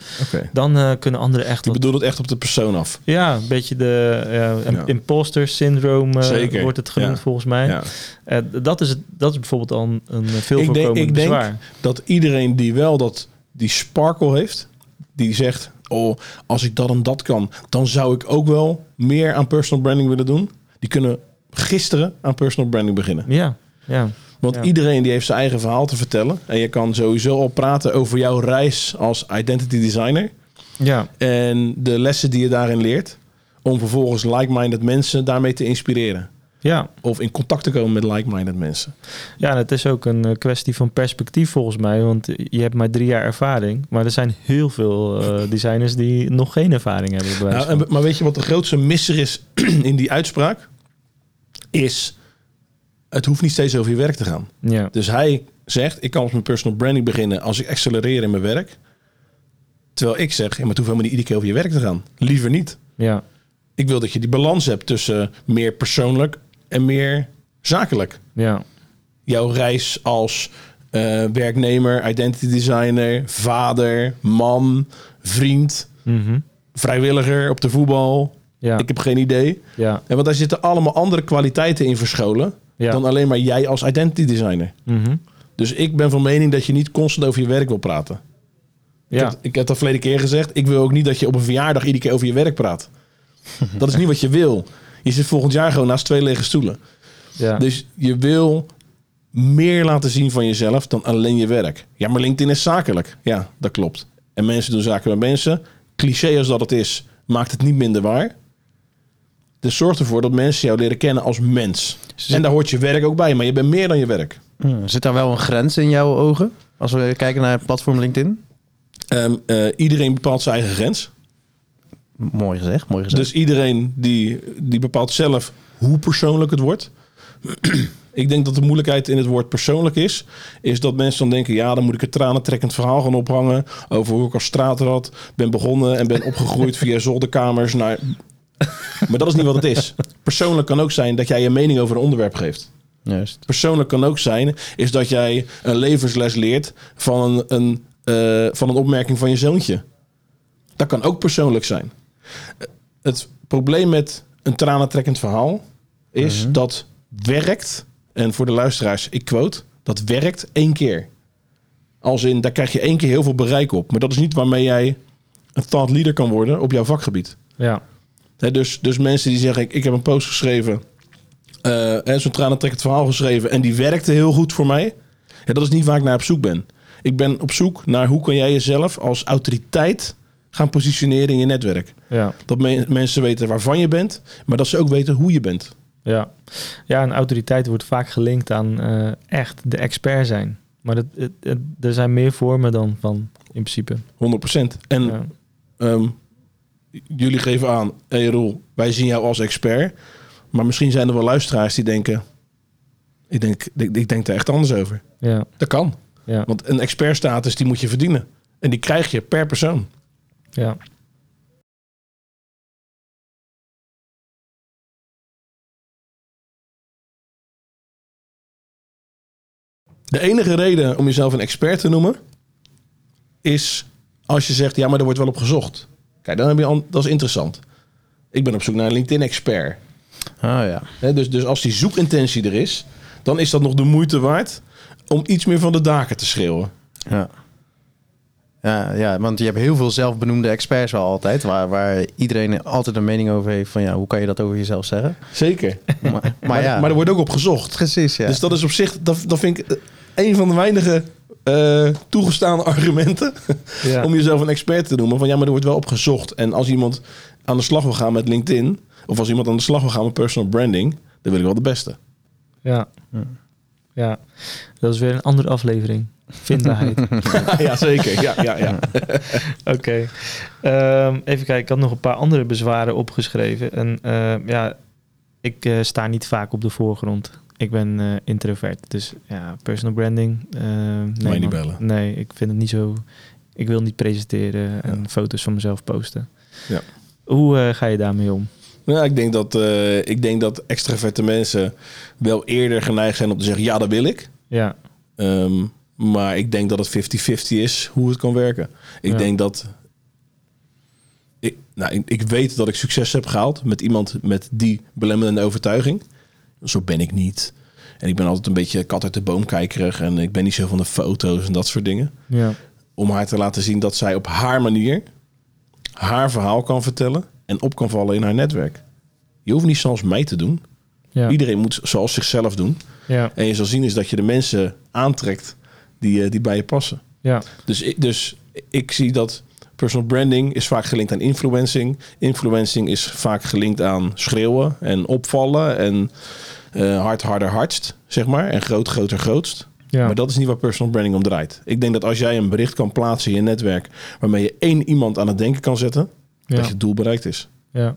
Speaker 1: dan eh, kunnen anderen echt
Speaker 3: Je
Speaker 1: wat
Speaker 3: bedoelt het echt op de persoon af.
Speaker 1: ja, een beetje de imposter syndroom eh, wordt het genoemd volgens mij. Eh, dat, is het, dat is bijvoorbeeld al een, een veel
Speaker 3: Ik denk- ik denk-
Speaker 1: bezwaar.
Speaker 3: Dat iedereen die wel dat, die sparkle heeft, die zegt, oh, als ik dat en dat kan, dan zou ik ook wel meer aan personal branding willen doen. Die kunnen gisteren aan personal branding beginnen.
Speaker 1: Ja, ja,
Speaker 3: Want
Speaker 1: Ja.
Speaker 3: iedereen die heeft zijn eigen verhaal te vertellen. En je kan sowieso al praten over jouw reis als identity designer.
Speaker 1: ja,
Speaker 3: En de lessen die je daarin leert. Om vervolgens like-minded mensen daarmee te inspireren.
Speaker 1: Ja.
Speaker 3: Of in contact te komen met like-minded mensen.
Speaker 1: Ja, en het is ook een eh, kwestie van perspectief volgens mij. Want je hebt maar drie jaar ervaring. Maar er zijn heel veel eh, designers die nog geen ervaring hebben.
Speaker 3: Nou, en- maar weet je wat de grootste misser is in die uitspraak? Is, het hoeft niet steeds over je werk te gaan.
Speaker 1: ja,
Speaker 3: Dus hij zegt, ik kan als mijn personal branding beginnen als ik accelereer in mijn werk. Terwijl ik zeg, ja, maar het hoeft helemaal niet iedere keer over je werk te gaan. Liever niet.
Speaker 1: ja,
Speaker 3: Ik wil dat je die balans hebt tussen meer persoonlijk en meer zakelijk.
Speaker 1: ja,
Speaker 3: Jouw reis als eh, werknemer, identity designer, vader, man, vriend,
Speaker 1: mhm,
Speaker 3: vrijwilliger op de voetbal.
Speaker 1: ja,
Speaker 3: Ik heb geen idee.
Speaker 1: ja,
Speaker 3: En want daar zitten allemaal andere kwaliteiten in verscholen
Speaker 1: ja.
Speaker 3: dan alleen maar jij als identity designer.
Speaker 1: mhm,
Speaker 3: Dus ik ben van mening dat je niet constant over je werk wil praten. Ik, heb, ik heb dat verleden keer gezegd. Ik wil ook niet dat je op een verjaardag iedere keer over je werk praat. dat is niet wat je wil. Je zit volgend jaar gewoon naast twee lege stoelen.
Speaker 1: ja,
Speaker 3: Dus je wil meer laten zien van jezelf dan alleen je werk. Ja, maar LinkedIn is zakelijk. Ja, dat klopt. En mensen doen zaken met mensen. Cliché als dat het is, maakt het niet minder waar. Dus zorg ervoor dat mensen jou leren kennen als mens. En daar hoort je werk ook bij, maar je bent meer dan je werk.
Speaker 2: Hmm, Zit daar wel een grens in jouw ogen? Als we kijken naar het platform LinkedIn?
Speaker 3: Ehm, eh, iedereen bepaalt zijn eigen grens.
Speaker 2: Mooi gezegd, mooi gezegd.
Speaker 3: Dus iedereen die, die bepaalt zelf hoe persoonlijk het wordt. ik denk dat de moeilijkheid in het woord persoonlijk is. Is dat mensen dan denken, ja, dan moet ik een tranentrekkend verhaal gaan ophangen. Over hoe ik als straatrat ben begonnen en ben opgegroeid via zolderkamers naar... Maar dat is niet wat het is. Persoonlijk kan ook zijn dat jij je mening over een onderwerp geeft.
Speaker 2: Juist.
Speaker 3: Persoonlijk kan ook zijn, is dat jij een levensles leert van een, een, eh, van een opmerking van je zoontje. Dat kan ook persoonlijk zijn. Het probleem met een tranentrekkend verhaal is
Speaker 2: Mhm.
Speaker 3: dat werkt, en voor de luisteraars, ik quote, dat werkt één keer. Als in, daar krijg je één keer heel veel bereik op. Maar dat is niet waarmee jij een thought leader kan worden op jouw vakgebied.
Speaker 1: Ja.
Speaker 3: Dus, dus mensen die zeggen, ik, ik heb een post geschreven, hè, zo'n tranentrekkend verhaal geschreven en die werkte heel goed voor mij. Ja, dat is niet waar ik naar op zoek ben. Ik ben op zoek naar hoe kan jij jezelf als autoriteit gaan positioneren in je netwerk.
Speaker 1: Ja.
Speaker 3: Dat me- mensen weten waarvan je bent, maar dat ze ook weten hoe je bent.
Speaker 1: Ja. ja, een autoriteit wordt vaak gelinkt aan eh, echt de expert zijn. Maar het, het- er zijn meer vormen dan van, in principe.
Speaker 3: 100%. En
Speaker 1: Ja.
Speaker 3: ehm, jullie geven aan, hey Roel, wij zien jou als expert. Maar misschien zijn er wel luisteraars die denken, ik denk, ik, ik denk er echt anders over.
Speaker 1: Ja,
Speaker 3: Dat kan.
Speaker 1: ja,
Speaker 3: Want een expertstatus die moet je verdienen. En die krijg je per persoon.
Speaker 1: Ja.
Speaker 3: De enige reden om jezelf een expert te noemen... is als je zegt, ja, maar er wordt wel op gezocht. Kijk, dan heb je al, dat is interessant. Ik ben op zoek naar een LinkedIn-expert.
Speaker 2: Ah ja.
Speaker 3: Hè, Dus, dus als die zoekintentie er is... dan is dat nog de moeite waard... om iets meer van de daken te schreeuwen.
Speaker 2: Ja. Ja, ja, want je hebt heel veel zelfbenoemde experts wel altijd, waar, waar iedereen altijd een mening over heeft van ja, hoe kan je dat over jezelf zeggen?
Speaker 3: Zeker.
Speaker 2: Maar, maar,
Speaker 3: Maar,
Speaker 2: ja,
Speaker 3: maar er wordt ook op gezocht.
Speaker 2: precies, ja.
Speaker 3: Dus dat is op zich, dat, dat vind ik eh, een van de weinige eh, toegestaande argumenten
Speaker 1: Ja.
Speaker 3: om jezelf een expert te noemen. Van ja, maar er wordt wel op gezocht. En als iemand aan de slag wil gaan met LinkedIn, of als iemand aan de slag wil gaan met personal branding, dan wil ik wel de beste.
Speaker 1: Ja. ja, dat is weer een andere aflevering. Vindbaarheid.
Speaker 3: ja, zeker. Ja, ja, ja.
Speaker 1: Oké. Ehm, even kijken, ik had nog een paar andere bezwaren opgeschreven. En eh, ja, ik eh, sta niet vaak op de voorgrond. Ik ben eh, introvert. Dus ja, personal branding. nee,
Speaker 3: niet bellen.
Speaker 1: Nee, ik vind het niet zo. Ik wil niet presenteren en foto's van mezelf posten.
Speaker 3: Ja.
Speaker 1: Hoe eh, ga je daarmee om?
Speaker 3: Nou, ik denk dat, eh, ik denk dat extraverte mensen wel eerder geneigd zijn om te zeggen, ja, dat wil ik.
Speaker 1: Ja,
Speaker 3: Ehm, maar ik denk dat het 50-50 is hoe het kan werken. Ik
Speaker 1: Ja.
Speaker 3: denk dat. Ik, nou, ik, ik weet dat ik succes heb gehaald met iemand met die belemmerende overtuiging. Zo ben ik niet. En ik ben altijd een beetje kat uit de boom kijkerig. En ik ben niet zo van de foto's en dat soort dingen.
Speaker 1: ja,
Speaker 3: Om haar te laten zien dat zij op haar manier haar verhaal kan vertellen. En op kan vallen in haar netwerk. Je hoeft niet zoals mij te doen.
Speaker 1: ja,
Speaker 3: Iedereen moet zoals zichzelf doen.
Speaker 1: ja,
Speaker 3: En je zal zien is dat je de mensen aantrekt die, eh, die bij je passen.
Speaker 1: ja,
Speaker 3: Dus ik, dus ik zie dat personal branding is vaak gelinkt aan influencing. Influencing is vaak gelinkt aan schreeuwen en opvallen en eh, hard, harder, hardst, zeg maar. En groot, groter, grootst.
Speaker 1: ja.
Speaker 3: Maar dat is niet waar personal branding om draait. Ik denk dat als jij een bericht kan plaatsen in je netwerk waarmee je één iemand aan het denken kan zetten,
Speaker 1: ja.
Speaker 3: dat je doel bereikt is.
Speaker 1: Ja.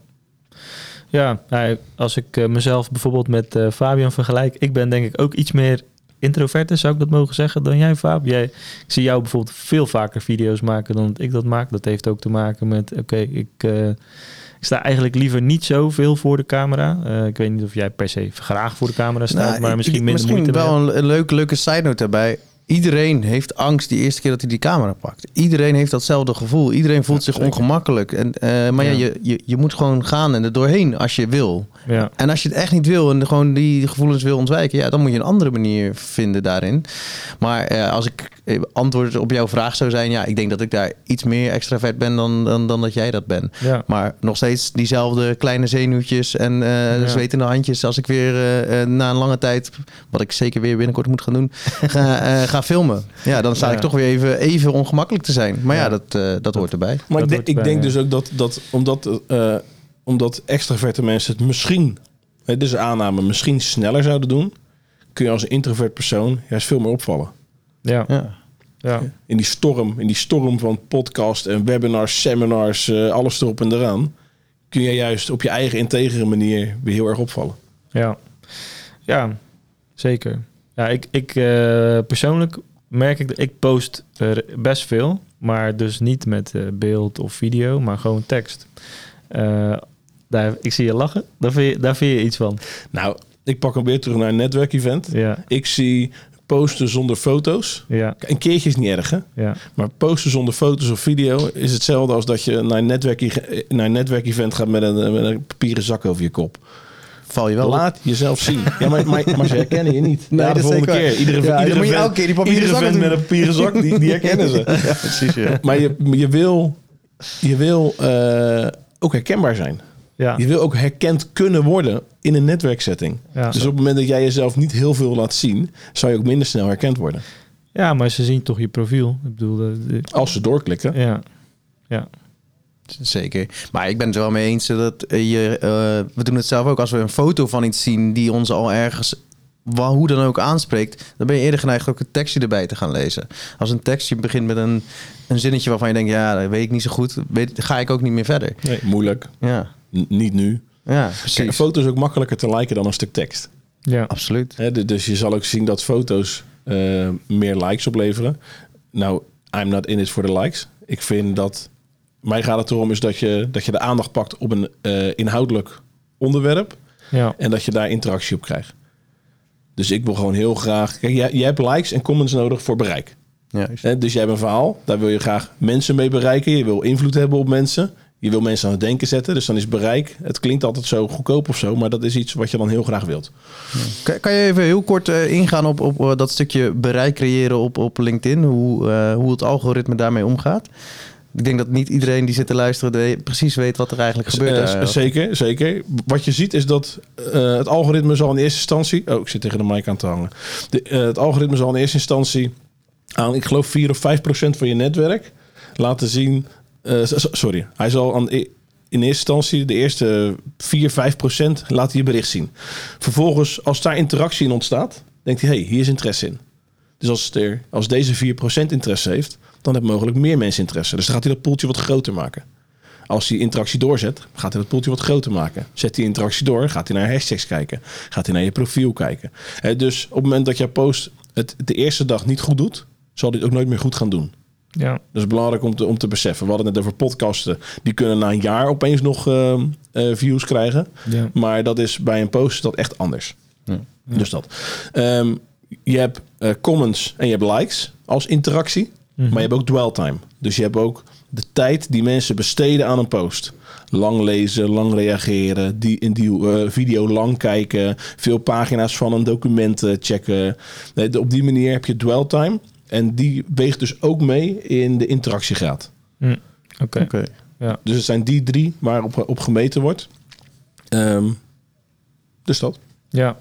Speaker 1: Ja, nou, als ik eh, mezelf bijvoorbeeld met Fabian vergelijk, ik ben denk ik ook iets meer introvert, zou ik dat mogen zeggen, dan jij, Fab. Jij, ik zie jou bijvoorbeeld veel vaker video's maken dan dat ik dat maak. Dat heeft ook te maken met, oké, ik, eh, ik sta eigenlijk liever niet zoveel voor de camera. Eh, ik weet niet of jij per se graag voor de camera staat,
Speaker 2: Nou,
Speaker 1: maar misschien
Speaker 2: ik-
Speaker 1: minder
Speaker 2: misschien
Speaker 1: moeite mee
Speaker 2: wel een leuke, leuke side note daarbij. Iedereen heeft angst die eerste keer dat hij die camera pakt. Iedereen heeft datzelfde gevoel. Iedereen voelt
Speaker 3: Ja,
Speaker 2: zich
Speaker 3: zeker.
Speaker 2: ongemakkelijk. En, eh, maar ja,
Speaker 1: Ja.
Speaker 2: je, je, je moet gewoon gaan en er doorheen als je wil.
Speaker 1: Ja.
Speaker 2: En als je het echt niet wil en gewoon die gevoelens wil ontwijken, ja, dan moet je een andere manier vinden daarin. Maar eh, als ik eh, antwoord op jouw vraag zou zijn, ja, ik denk dat ik daar iets meer extravert ben dan, dan, dan dat jij dat bent.
Speaker 1: Ja.
Speaker 2: Maar nog steeds diezelfde kleine zenuwtjes en eh zwetende handjes als ik weer na een lange tijd, wat ik zeker weer binnenkort moet gaan doen, ga, ga filmen. Ja, dan sta
Speaker 1: Ja.
Speaker 2: ik toch weer even, even ongemakkelijk te zijn. Maar ja,
Speaker 1: Ja.
Speaker 2: dat, eh, dat hoort erbij.
Speaker 3: Maar
Speaker 1: Dat
Speaker 3: ik, ik denk
Speaker 1: ja.
Speaker 3: dus ook dat, dat omdat, eh, omdat extraverte mensen het misschien, hè, dit is een aanname, misschien sneller zouden doen, kun je als een introvert persoon juist veel meer opvallen.
Speaker 1: Ja.
Speaker 2: Ja.
Speaker 1: Ja.
Speaker 3: In die storm, in die storm van podcast en webinars, seminars, eh, alles erop en eraan, kun je juist op je eigen integere manier weer heel erg opvallen.
Speaker 1: Ja, ja zeker. Ja, ik, ik eh, persoonlijk merk ik dat ik post eh, best veel, maar dus niet met eh, beeld of video, maar gewoon tekst. Daar, ik zie je lachen, daar vind je, daar vind je iets van.
Speaker 3: Nou, ik pak hem weer terug naar een netwerkevent.
Speaker 1: Ja,
Speaker 3: Ik zie posten zonder foto's.
Speaker 1: ja,
Speaker 3: Een keertje is niet erg, hè?
Speaker 1: ja,
Speaker 3: Maar posten zonder foto's of video is hetzelfde als dat je naar een, netwerk, naar een netwerkevent gaat met een, met een papieren zak over je kop.
Speaker 2: Val je wel op.
Speaker 3: Laat jezelf zien. Ja, maar, maar, maar ze herkennen je niet.
Speaker 2: Nee,
Speaker 3: ja, de volgende keer. Iedere.
Speaker 2: Ja,
Speaker 3: iedere
Speaker 2: dan moet je
Speaker 3: vent-
Speaker 2: elke keer die papieren
Speaker 3: iedere
Speaker 2: zakken
Speaker 3: vent
Speaker 2: doen.
Speaker 3: met een papieren zak, die, die herkennen ze.
Speaker 2: Ja, precies. Ja.
Speaker 3: Maar je, je wil, je wil eh, ook herkenbaar zijn.
Speaker 1: ja,
Speaker 3: Je wil ook herkend kunnen worden in een netwerksetting.
Speaker 1: ja.
Speaker 3: Dus op het moment dat jij jezelf niet heel veel laat zien, zou je ook minder snel herkend worden.
Speaker 1: ja, maar ze zien toch je profiel. Ik bedoel, de- de-
Speaker 3: Als ze doorklikken.
Speaker 1: ja, ja,
Speaker 2: Zeker. Maar ik ben het er wel mee eens dat je, eh, we doen het zelf ook. Als we een foto van iets zien die ons al ergens, wa- hoe dan ook aanspreekt, dan ben je eerder geneigd ook een tekstje erbij te gaan lezen. Als een tekstje begint met een, een zinnetje waarvan je denkt, ja, dat weet ik niet zo goed, weet, ga ik ook niet meer verder.
Speaker 3: Nee, moeilijk.
Speaker 2: Ja,
Speaker 3: N- niet nu.
Speaker 2: ja
Speaker 3: Kijk,
Speaker 2: precies.
Speaker 3: een foto is ook makkelijker te liken dan een stuk tekst.
Speaker 1: ja,
Speaker 2: Absoluut.
Speaker 3: Dus je zal ook zien dat foto's eh, meer likes opleveren. Nou, I'm not in it for the likes. Ik vind dat... Mij gaat het erom is dat je, dat je de aandacht pakt op een eh, inhoudelijk onderwerp...
Speaker 1: ja,
Speaker 3: en dat je daar interactie op krijgt. Dus ik wil gewoon heel graag... Kijk, jij, jij hebt likes en comments nodig voor bereik. Hè, dus jij hebt een verhaal, daar wil je graag mensen mee bereiken. Je wil invloed hebben op mensen. Je wil mensen aan het denken zetten. Dus dan is bereik, het klinkt altijd zo goedkoop of zo... maar dat is iets wat je dan heel graag wilt.
Speaker 2: Kan, kan je even heel kort eh, ingaan op, op eh, dat stukje bereik creëren op, op LinkedIn? Hoe, eh, hoe het algoritme daarmee omgaat? Ik denk dat niet iedereen die zit te luisteren precies weet wat er eigenlijk gebeurt.
Speaker 3: Eh,
Speaker 2: daar.
Speaker 3: zeker, zeker. Wat je ziet is dat eh, het algoritme zal in eerste instantie... Oh, ik zit tegen de mic aan te hangen. De, eh, het algoritme zal in eerste instantie aan, ik geloof, 4 of 5 procent van je netwerk laten zien... eh, so- so- sorry, hij zal aan, in eerste instantie de eerste 4, 5 procent laten je bericht zien. Vervolgens, als daar interactie in ontstaat, denkt hij... hey, hier is interesse in. Dus als, er, als deze 4 procent interesse heeft... dan hebben mogelijk meer mensen interesse. Dus dan gaat hij dat poeltje wat groter maken. Als hij interactie doorzet, gaat hij dat poeltje wat groter maken. Zet hij interactie door, gaat hij naar hashtags kijken. Gaat hij naar je profiel kijken. Hè, dus op het moment dat jouw post het de eerste dag niet goed doet, zal hij het ook nooit meer goed gaan doen.
Speaker 1: ja,
Speaker 3: Dat is belangrijk om te, om te beseffen. We hadden het net over podcasten. Die kunnen na een jaar opeens nog ehm, eh, views krijgen.
Speaker 1: ja,
Speaker 3: Maar dat is bij een post dat echt anders.
Speaker 2: Ja.
Speaker 3: Dus dat. Ehm, je hebt eh, comments en je hebt likes als interactie.
Speaker 1: Mhm.
Speaker 3: Maar je hebt ook dwell time. Dus je hebt ook de tijd die mensen besteden aan een post. Lang lezen, lang reageren, die in die eh, video lang kijken, veel pagina's van een document eh, checken. Nee, op die manier heb je dwell time. En die weegt dus ook mee in de interactiegraad.
Speaker 1: Hm, oké,
Speaker 2: Oké.
Speaker 1: ja,
Speaker 3: Dus het zijn die drie waarop op gemeten wordt. Ehm, dus dat.
Speaker 1: ja.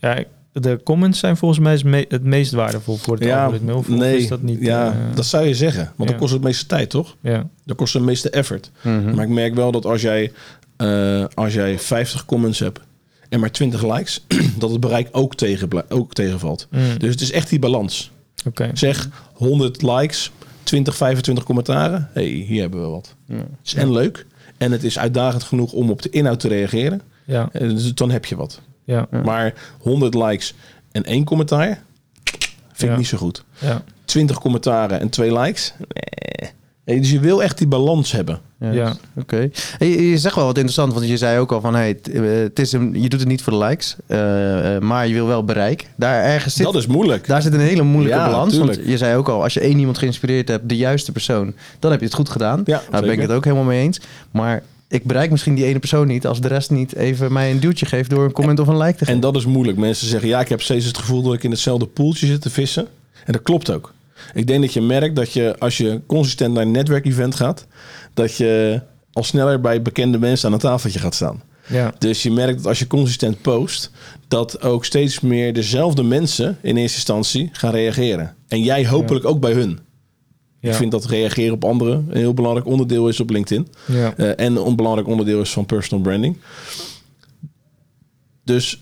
Speaker 1: ja ik- de comments zijn volgens mij het me- het meest waardevol voor het algoritme. Of,
Speaker 3: nee,
Speaker 1: is dat niet?
Speaker 3: ja,
Speaker 1: eh,
Speaker 3: dat zou je zeggen. Want
Speaker 1: ja.
Speaker 3: dat kost het meeste tijd, toch?
Speaker 1: ja,
Speaker 3: Dat kost het meeste effort.
Speaker 2: Mhm.
Speaker 3: Maar ik merk wel dat als jij, eh, als jij 50 comments hebt en maar 20 likes, dat het bereik ook, tegen, ook tegenvalt.
Speaker 1: Hm,
Speaker 3: Dus het is echt die balans.
Speaker 1: oké.
Speaker 3: Zeg 100 likes, 20, 25 commentaren. hey, hier hebben we wat.
Speaker 2: Ja.
Speaker 3: Het is en leuk. En het is uitdagend genoeg om op de inhoud te reageren.
Speaker 1: Ja,
Speaker 3: Eh, Dus dan heb je wat.
Speaker 1: Ja.
Speaker 3: Maar 100 likes en één commentaar vind ik niet zo goed.
Speaker 1: ja,
Speaker 3: 20 commentaren en twee likes. Nee. Nee, dus je wil echt die balans hebben.
Speaker 2: Ja.
Speaker 1: Ja.
Speaker 2: Oké. Hey, je zegt wel wat interessant, want je zei ook al van, hey, het, eh, het is een, je doet het niet voor de likes, eh, eh, maar je wil wel bereik. Daar ergens zit,
Speaker 3: dat is moeilijk.
Speaker 2: daar zit een hele moeilijke
Speaker 3: Ja,
Speaker 2: balans.
Speaker 3: tuurlijk.
Speaker 2: Want je zei ook al, als je één iemand geïnspireerd hebt, de juiste persoon, dan heb je het goed gedaan.
Speaker 3: Ja,
Speaker 2: nou, daar ben ik het ook helemaal mee eens. Maar ik bereik misschien die ene persoon niet als de rest niet even mij een duwtje geeft door een comment of een like te geven.
Speaker 3: En dat is moeilijk. Mensen zeggen, ja, ik heb steeds het gevoel dat ik in hetzelfde poeltje zit te vissen. En dat klopt ook. Ik denk dat je merkt dat je, als je consistent naar een netwerkevent gaat, dat je al sneller bij bekende mensen aan een tafeltje gaat staan.
Speaker 1: Ja.
Speaker 3: Dus je merkt dat als je consistent post, dat ook steeds meer dezelfde mensen in eerste instantie gaan reageren. En jij hopelijk ook bij hun.
Speaker 1: Ja.
Speaker 3: Ik vind dat reageren op anderen een heel belangrijk onderdeel is op LinkedIn.
Speaker 1: Ja.
Speaker 3: Eh, en een belangrijk onderdeel is van personal branding. Dus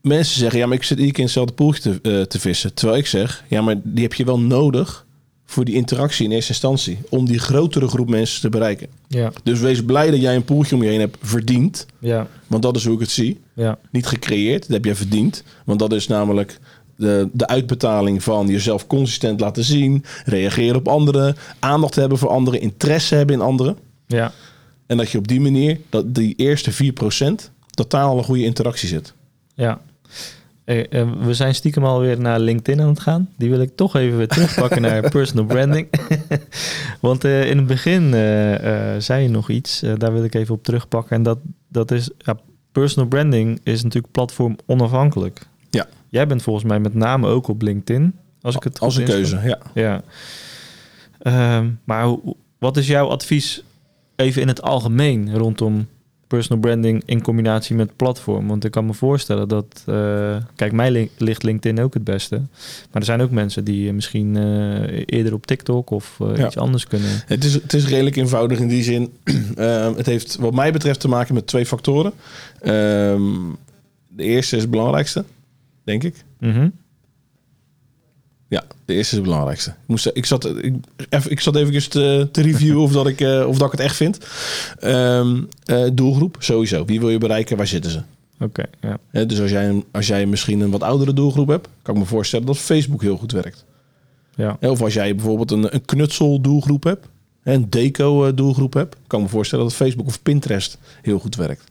Speaker 3: mensen zeggen, ja, maar ik zit iedere keer in hetzelfde poeltje te, eh, te vissen. Terwijl ik zeg, ja, maar die heb je wel nodig voor die interactie in eerste instantie. Om die grotere groep mensen te bereiken.
Speaker 1: Ja.
Speaker 3: Dus wees blij dat jij een poeltje om je heen hebt verdiend.
Speaker 1: Ja.
Speaker 3: Want dat is hoe ik het zie.
Speaker 1: Ja.
Speaker 3: Niet gecreëerd, dat heb jij verdiend. Want dat is namelijk de, de uitbetaling van jezelf consistent laten zien. Reageren op anderen. Aandacht hebben voor anderen. Interesse hebben in anderen.
Speaker 1: Ja.
Speaker 3: En dat je op die manier, dat die eerste 4% totaal een goede interactie zit.
Speaker 1: Ja. Eh, eh, we zijn stiekem alweer naar LinkedIn aan het gaan. Die wil ik toch even weer terugpakken naar personal branding. Want eh, in het begin zei je nog iets, daar wil ik even op terugpakken. En dat, dat is, ja, personal branding is natuurlijk platform onafhankelijk.
Speaker 3: Ja.
Speaker 1: Jij bent volgens mij met name ook op LinkedIn. Als ik het
Speaker 3: Als een keuze, ja.
Speaker 1: Ja. Ehm, maar wat is jouw advies even in het algemeen rondom personal branding in combinatie met platform? Want ik kan me voorstellen dat, eh, kijk, mij li- ligt LinkedIn ook het beste. Maar er zijn ook mensen die eh, misschien eh, eerder op TikTok of
Speaker 3: Ja.
Speaker 1: iets anders kunnen.
Speaker 3: Het is, het is redelijk eenvoudig in die zin. Ehm, het heeft wat mij betreft te maken met twee factoren. Ehm, de eerste is het belangrijkste, denk ik.
Speaker 1: Mhm.
Speaker 3: Ja, de eerste is het belangrijkste. Ik, moest, ik, zat, ik, even, ik zat even te, te reviewen of, dat ik, eh, of dat ik het echt vind. Ehm, eh, doelgroep, sowieso. Wie wil je bereiken? Waar zitten ze?
Speaker 1: Oké, ja.
Speaker 3: Dus als jij, als jij misschien een wat oudere doelgroep hebt, kan ik me voorstellen dat Facebook heel goed werkt.
Speaker 1: Ja,
Speaker 3: Of als jij bijvoorbeeld een, een knutseldoelgroep hebt, hè, een deco-doelgroep hebt, kan ik me voorstellen dat Facebook of Pinterest heel goed werkt.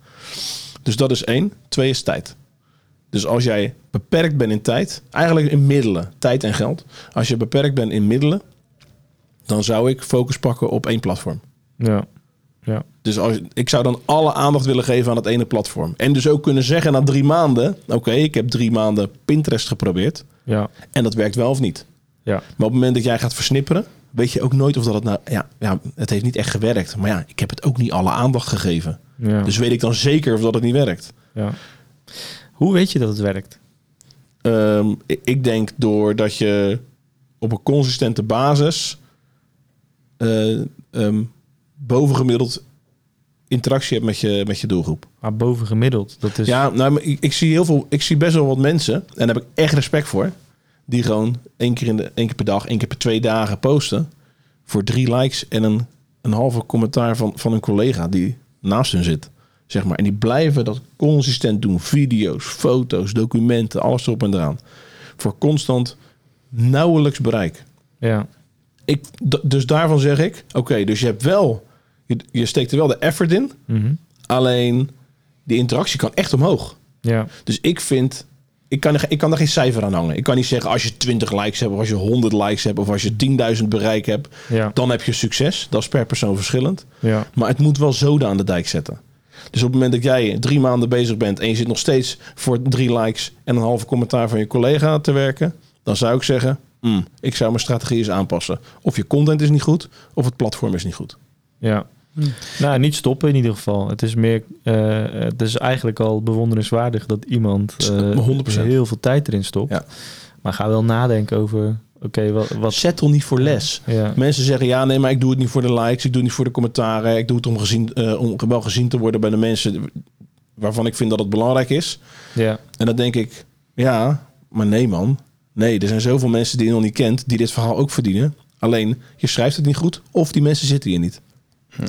Speaker 3: Dus dat is één. Twee is tijd. Dus als jij beperkt bent in tijd, eigenlijk in middelen, tijd en geld. Als je beperkt bent in middelen, dan zou ik focus pakken op één platform.
Speaker 1: ja, ja.
Speaker 3: Dus als, ik zou dan alle aandacht willen geven aan dat ene platform. En dus ook kunnen zeggen na drie maanden, oké, ik heb drie maanden Pinterest geprobeerd
Speaker 1: Ja,
Speaker 3: en dat werkt wel of niet.
Speaker 1: ja,
Speaker 3: Maar op het moment dat jij gaat versnipperen, weet je ook nooit of dat het nou... Ja, ja, het heeft niet echt gewerkt. Maar ja, ik heb het ook niet alle aandacht gegeven.
Speaker 1: ja.
Speaker 3: Dus weet ik dan zeker of dat het niet werkt.
Speaker 1: ja. Hoe weet je dat het werkt?
Speaker 3: Ehm, ik- denk doordat je op een consistente basis... eh, ehm, bovengemiddeld interactie hebt met je, met je doelgroep.
Speaker 1: Maar bovengemiddeld, dat is...
Speaker 3: Ja, nou, ik, ik zie heel veel, ik zie best wel wat mensen, en daar heb ik echt respect voor, die gewoon één keer, in de, één keer per dag, één keer per twee dagen posten voor drie likes en een, een halve commentaar van, van een collega die naast hun zit. Zeg maar. En die blijven dat consistent doen. Video's, foto's, documenten, alles erop en eraan. Voor constant nauwelijks bereik.
Speaker 1: Ja,
Speaker 3: Ik, dus daarvan zeg ik, oké, dus je hebt wel, je, je steekt er wel de effort in,
Speaker 1: mhm.
Speaker 3: alleen die interactie kan echt omhoog.
Speaker 1: ja,
Speaker 3: Dus ik vind, ik kan, er, ik kan er geen cijfer aan hangen. Ik kan niet zeggen als je 20 likes hebt, of als je 100 likes hebt, of als je 10.000 bereik hebt,
Speaker 1: ja,
Speaker 3: dan heb je succes. Dat is per persoon verschillend.
Speaker 1: ja,
Speaker 3: Maar het moet wel zoden aan de dijk zetten. Dus op het moment dat jij drie maanden bezig bent en je zit nog steeds voor drie likes en een halve commentaar van je collega te werken, dan zou ik zeggen, hmm, ik zou mijn strategie eens aanpassen. Of je content is niet goed, of het platform is niet goed.
Speaker 1: ja. Nou, niet stoppen in ieder geval. Het is meer, eh, het is eigenlijk al bewonderenswaardig dat iemand eh,
Speaker 3: 100%.
Speaker 1: heel veel tijd erin stopt.
Speaker 3: Ja.
Speaker 1: Maar ga wel nadenken over, oké, wat, wat...
Speaker 3: Settle niet voor les.
Speaker 1: Ja,
Speaker 3: Mensen zeggen ja, nee, maar ik doe het niet voor de likes, ik doe het niet voor de commentaren, ik doe het om, gezien, eh, om wel gezien te worden bij de mensen waarvan ik vind dat het belangrijk is.
Speaker 1: ja,
Speaker 3: En dan denk ik, ja, maar nee man. Nee, er zijn zoveel mensen die je nog niet kent, die dit verhaal ook verdienen. Alleen, je schrijft het niet goed of die mensen zitten hier niet.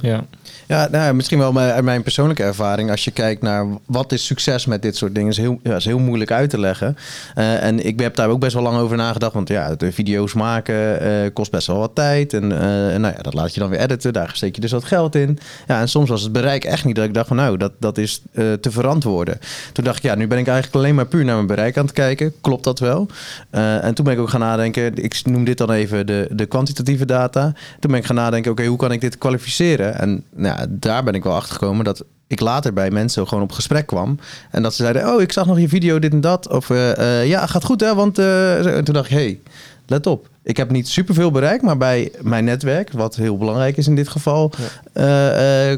Speaker 1: Ja,
Speaker 2: Ja, nou, ja, misschien wel mijn, uit mijn persoonlijke ervaring. Als je kijkt naar wat is succes met dit soort dingen, is heel, ja, is heel moeilijk uit te leggen. Eh, en ik heb daar ook best wel lang over nagedacht. Want ja, de video's maken eh, kost best wel wat tijd. En, eh, en nou ja, dat laat je dan weer editen. Daar steek je dus wat geld in. Ja, en soms was het bereik echt niet dat ik dacht van nou, dat, dat is eh, te verantwoorden. Toen dacht ik, ja, nu ben ik eigenlijk alleen maar puur naar mijn bereik aan het kijken. Klopt dat wel? Eh, en toen ben ik ook gaan nadenken. Ik noem dit dan even de, de kwantitatieve data. Toen ben ik gaan nadenken, oké, hoe kan ik dit kwalificeren? En nou, ja, daar ben ik wel achter gekomen dat ik later bij mensen gewoon op gesprek kwam. En dat ze zeiden, oh, ik zag nog je video, dit en dat. Of eh, eh, ja, gaat goed hè, want... eh, en toen dacht ik, hey, let op. Ik heb niet superveel bereikt, maar bij mijn netwerk, wat heel belangrijk is in dit geval,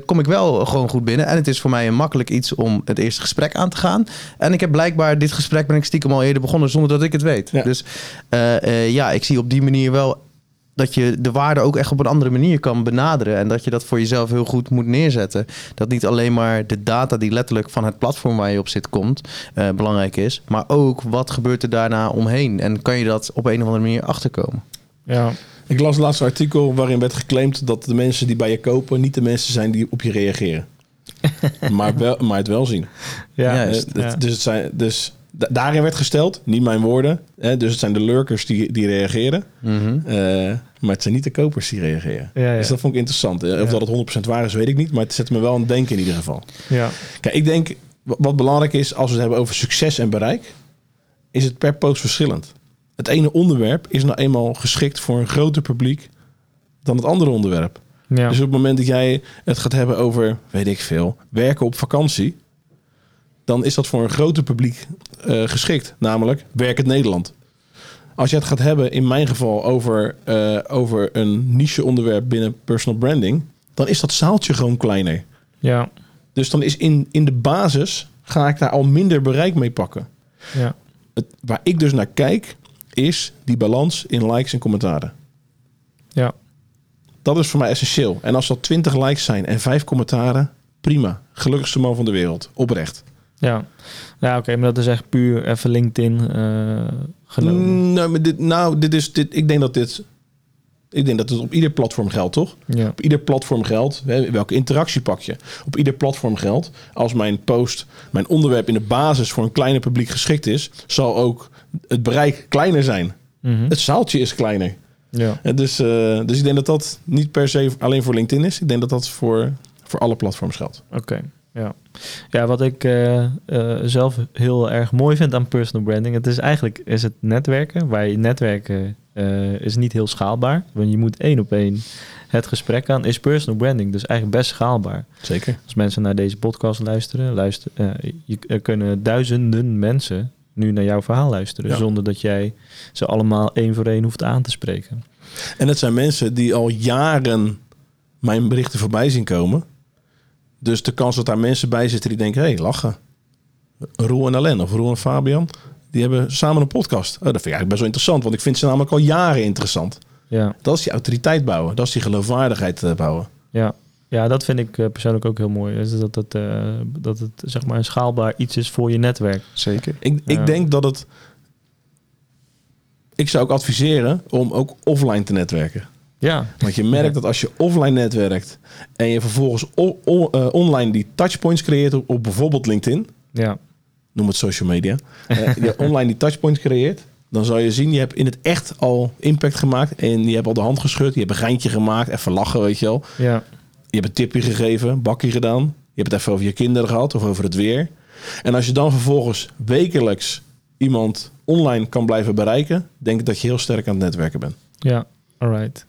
Speaker 2: kom ik wel gewoon goed binnen. En het is voor mij een makkelijk iets om het eerste gesprek aan te gaan. En ik heb blijkbaar dit gesprek ben ik stiekem al eerder begonnen zonder dat ik het weet.
Speaker 3: Ja.
Speaker 2: Dus ja, ik zie op die manier wel dat je de waarde ook echt op een andere manier kan benaderen. En dat je dat voor jezelf heel goed moet neerzetten. Dat niet alleen maar de data die letterlijk van het platform waar je op zit komt eh, belangrijk is. Maar ook wat gebeurt er daarna omheen. En kan je dat op een of andere manier achterkomen.
Speaker 1: Ja.
Speaker 3: Ik las het laatste artikel waarin werd geclaimd dat de mensen die bij je kopen niet de mensen zijn die op je reageren. maar, wel, maar het wel zien.
Speaker 1: Ja.
Speaker 2: Ja,
Speaker 3: Eh, het- Dus, het zijn, dus da- daarin werd gesteld, niet mijn woorden. Hè, dus het zijn de lurkers die, die reageren.
Speaker 2: Mhm.
Speaker 3: Eh, maar het zijn niet de kopers die reageren.
Speaker 1: Ja, ja.
Speaker 3: Dus dat vond ik interessant. Eh, Of dat het 100% waar is, weet ik niet. Maar het zet me wel aan het denken in ieder geval.
Speaker 1: ja.
Speaker 3: Kijk, ik denk wa- wat belangrijk is als we het hebben over succes en bereik, is het per post verschillend. Het ene onderwerp is nou eenmaal geschikt voor een groter publiek dan het andere onderwerp.
Speaker 1: Ja.
Speaker 3: Dus op het moment dat jij het gaat hebben over, weet ik veel, werken op vakantie, dan is dat voor een groter publiek eh, geschikt, namelijk werk het Nederland. Als je het gaat hebben, in mijn geval, over, eh, over een niche onderwerp binnen personal branding, dan is dat zaaltje gewoon kleiner.
Speaker 1: ja.
Speaker 3: Dus dan is in, in de basis ga ik daar al minder bereik mee pakken.
Speaker 1: Ja.
Speaker 3: Het, waar ik dus naar kijk, is die balans in likes en commentaren.
Speaker 1: Ja.
Speaker 3: Dat is voor mij essentieel. En als dat 20 likes zijn en 5 commentaren, prima. Gelukkigste man van de wereld. Oprecht.
Speaker 1: Ja, ja oké, maar dat is echt puur even LinkedIn eh, genomen.
Speaker 3: Mm, nou, maar dit, nou, dit is dit. Ik denk dat dit. Ik denk dat het op ieder platform geldt, toch?
Speaker 1: Ja,
Speaker 3: Op ieder platform geldt. Hè, welke interactie pak je? Op ieder platform geldt. Als mijn post, mijn onderwerp in de basis voor een kleiner publiek geschikt is, zal ook het bereik kleiner zijn.
Speaker 1: Mhm.
Speaker 3: Het zaaltje is kleiner.
Speaker 1: ja.
Speaker 3: En dus, eh, dus ik denk dat dat niet per se alleen voor LinkedIn is. Ik denk dat dat voor, voor alle platforms geldt.
Speaker 1: Oké, ja. Ja, wat ik eh, eh, zelf heel erg mooi vind aan personal branding, het is eigenlijk is het netwerken. Waar je netwerken eh, is niet heel schaalbaar, want je moet één op één het gesprek aan. Is personal branding dus eigenlijk best schaalbaar.
Speaker 3: Zeker.
Speaker 1: Als mensen naar deze podcast luisteren, luister, je, er kunnen duizenden mensen nu naar jouw verhaal luisteren,
Speaker 3: Ja.
Speaker 1: zonder dat jij ze allemaal één voor één hoeft aan te spreken.
Speaker 3: En het zijn mensen die al jaren mijn berichten voorbij zien komen. Dus de kans dat daar mensen bij zitten die denken... hé, hey, lachen. Roel en Alain of Roel en Fabian... die hebben samen een podcast. Oh, dat vind ik eigenlijk best wel interessant. Want ik vind ze namelijk al jaren interessant.
Speaker 1: Ja,
Speaker 3: Dat is die autoriteit bouwen. Dat is die geloofwaardigheid eh, bouwen.
Speaker 1: ja. Ja, dat vind ik eh, persoonlijk ook heel mooi. Dus dat, het, eh, dat het zeg maar een schaalbaar iets is voor je netwerk.
Speaker 2: Zeker.
Speaker 3: Ik,
Speaker 1: Ja.
Speaker 3: ik denk dat het... Ik zou ook adviseren om ook offline te netwerken.
Speaker 1: Ja,
Speaker 3: Want je merkt dat als je offline netwerkt... en je vervolgens eh, online die touchpoints creëert op, op bijvoorbeeld LinkedIn...
Speaker 1: ja,
Speaker 3: noem het social media, eh, je online die touchpoints creëert, dan zal je zien, je hebt in het echt al impact gemaakt en je hebt al de hand geschud, je hebt een geintje gemaakt, even lachen, weet je wel.
Speaker 1: ja,
Speaker 3: Je hebt een tipje gegeven, een bakje gedaan, je hebt het even over je kinderen gehad of over het weer. En als je dan vervolgens wekelijks iemand online kan blijven bereiken, denk ik dat je heel sterk aan het netwerken bent.
Speaker 1: ja, alright.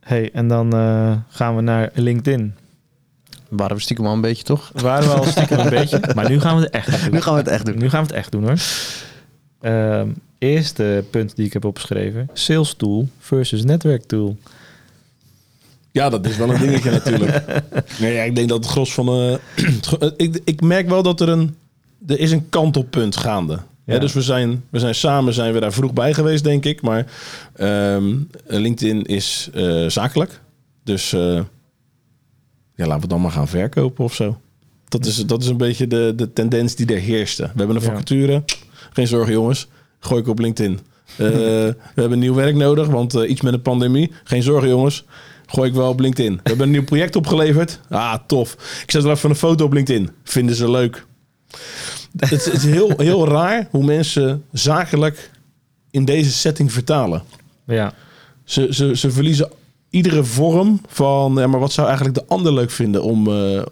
Speaker 1: Hey, en dan eh, gaan we naar LinkedIn.
Speaker 2: Waren we stiekem al een beetje, toch?
Speaker 1: Waren we al stiekem een beetje, maar nu gaan we het echt doen.
Speaker 2: Nu gaan we het echt doen.
Speaker 1: Nu gaan we het echt doen hoor. Ehm, eerste punt die ik heb opgeschreven. Sales tool versus netwerk tool.
Speaker 3: Ja, dat is wel een dingetje natuurlijk. Nee, ja, ik denk dat het gros van... eh, gro- ik, ik merk wel dat er een... Er is een kantelpunt gaande.
Speaker 1: Ja.
Speaker 3: Dus we zijn, we zijn samen zijn we daar vroeg bij geweest, denk ik. Maar ehm, LinkedIn is eh, zakelijk. Dus eh, ja, laten we dan maar gaan verkopen of zo. Dat is, dat is een beetje de, de tendens die er heerste. We hebben een vacature. Geen zorgen jongens. Gooi ik op LinkedIn. Eh, we hebben nieuw werk nodig, want iets met een pandemie. Geen zorgen jongens. Gooi ik wel op LinkedIn. We hebben een nieuw project opgeleverd. Ah, tof. Ik zet wel even een foto op LinkedIn. Vinden ze leuk. Het is, het is heel, heel raar hoe mensen zakelijk in deze setting vertalen.
Speaker 1: Ja,
Speaker 3: Ze, ze, ze verliezen iedere vorm van... Ja, maar wat zou eigenlijk de ander leuk vinden om, eh,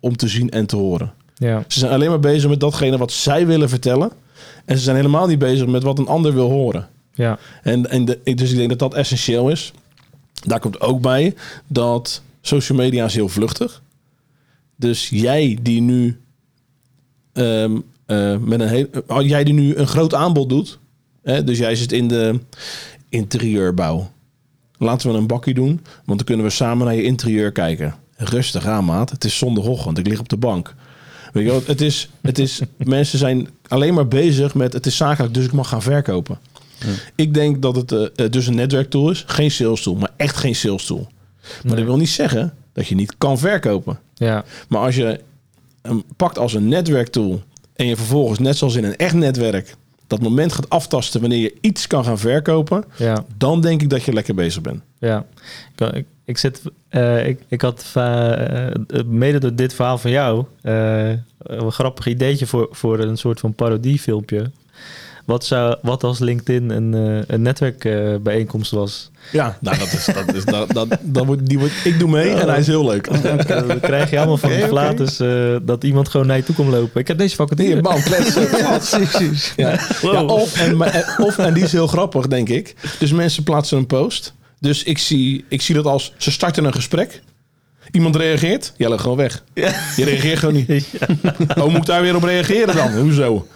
Speaker 3: om te zien en te horen?
Speaker 1: ja,
Speaker 3: Ze zijn alleen maar bezig met datgene wat zij willen vertellen. En ze zijn helemaal niet bezig met wat een ander wil horen.
Speaker 1: ja,
Speaker 3: En, en de, dus ik denk dat dat essentieel is. Daar komt ook bij dat social media is heel vluchtig. Dus jij die nu ehm, eh, met een heel, jij die nu een groot aanbod doet. Hè, dus jij zit in de interieurbouw. Laten we een bakkie doen, want dan kunnen we samen naar je interieur kijken. Rustig aan, maat. Het is zondagochtend. Ik lig op de bank. Weet je wel, het is, het is, mensen zijn alleen maar bezig met het is zakelijk, dus ik mag gaan verkopen. Ik denk dat het eh, eh, dus een netwerktool is. Geen sales tool, maar echt geen sales tool. Maar
Speaker 1: Nee.
Speaker 3: dat wil niet zeggen dat je niet kan verkopen.
Speaker 1: Ja,
Speaker 3: Maar als je hem pakt als een netwerktool en je vervolgens, net zoals in een echt netwerk, dat moment gaat aftasten wanneer je iets kan gaan verkopen,
Speaker 1: ja,
Speaker 3: dan denk ik dat je lekker bezig bent.
Speaker 1: ja. Ik, ik, ik zit, eh, ik, ik had eh, eh, mede door dit verhaal van jou eh, een grappig ideetje voor, voor een soort van parodiefilmpje. Wat, zou, wat als LinkedIn een, eh, een netwerkbijeenkomst was?
Speaker 3: Ja, nou dat is, dat is, dat, dat, dat wordt, die wordt, ik doe mee en hij is heel leuk.
Speaker 1: Dan krijg je allemaal van
Speaker 2: Oké, oké.
Speaker 1: flaters eh, dat iemand gewoon naar je toe komt lopen. Ik heb deze vacature.
Speaker 3: Hier, bam, kletsen. Ja.
Speaker 1: Wow.
Speaker 3: Ja, of, en, en- of, en die is heel grappig, denk ik. Dus mensen plaatsen een post. Dus ik zie, ik zie dat als ze starten een gesprek. Iemand reageert, jij loopt gewoon weg.
Speaker 1: Ja.
Speaker 3: Je reageert gewoon niet. Oh, moet ik daar weer op reageren dan? Hoezo?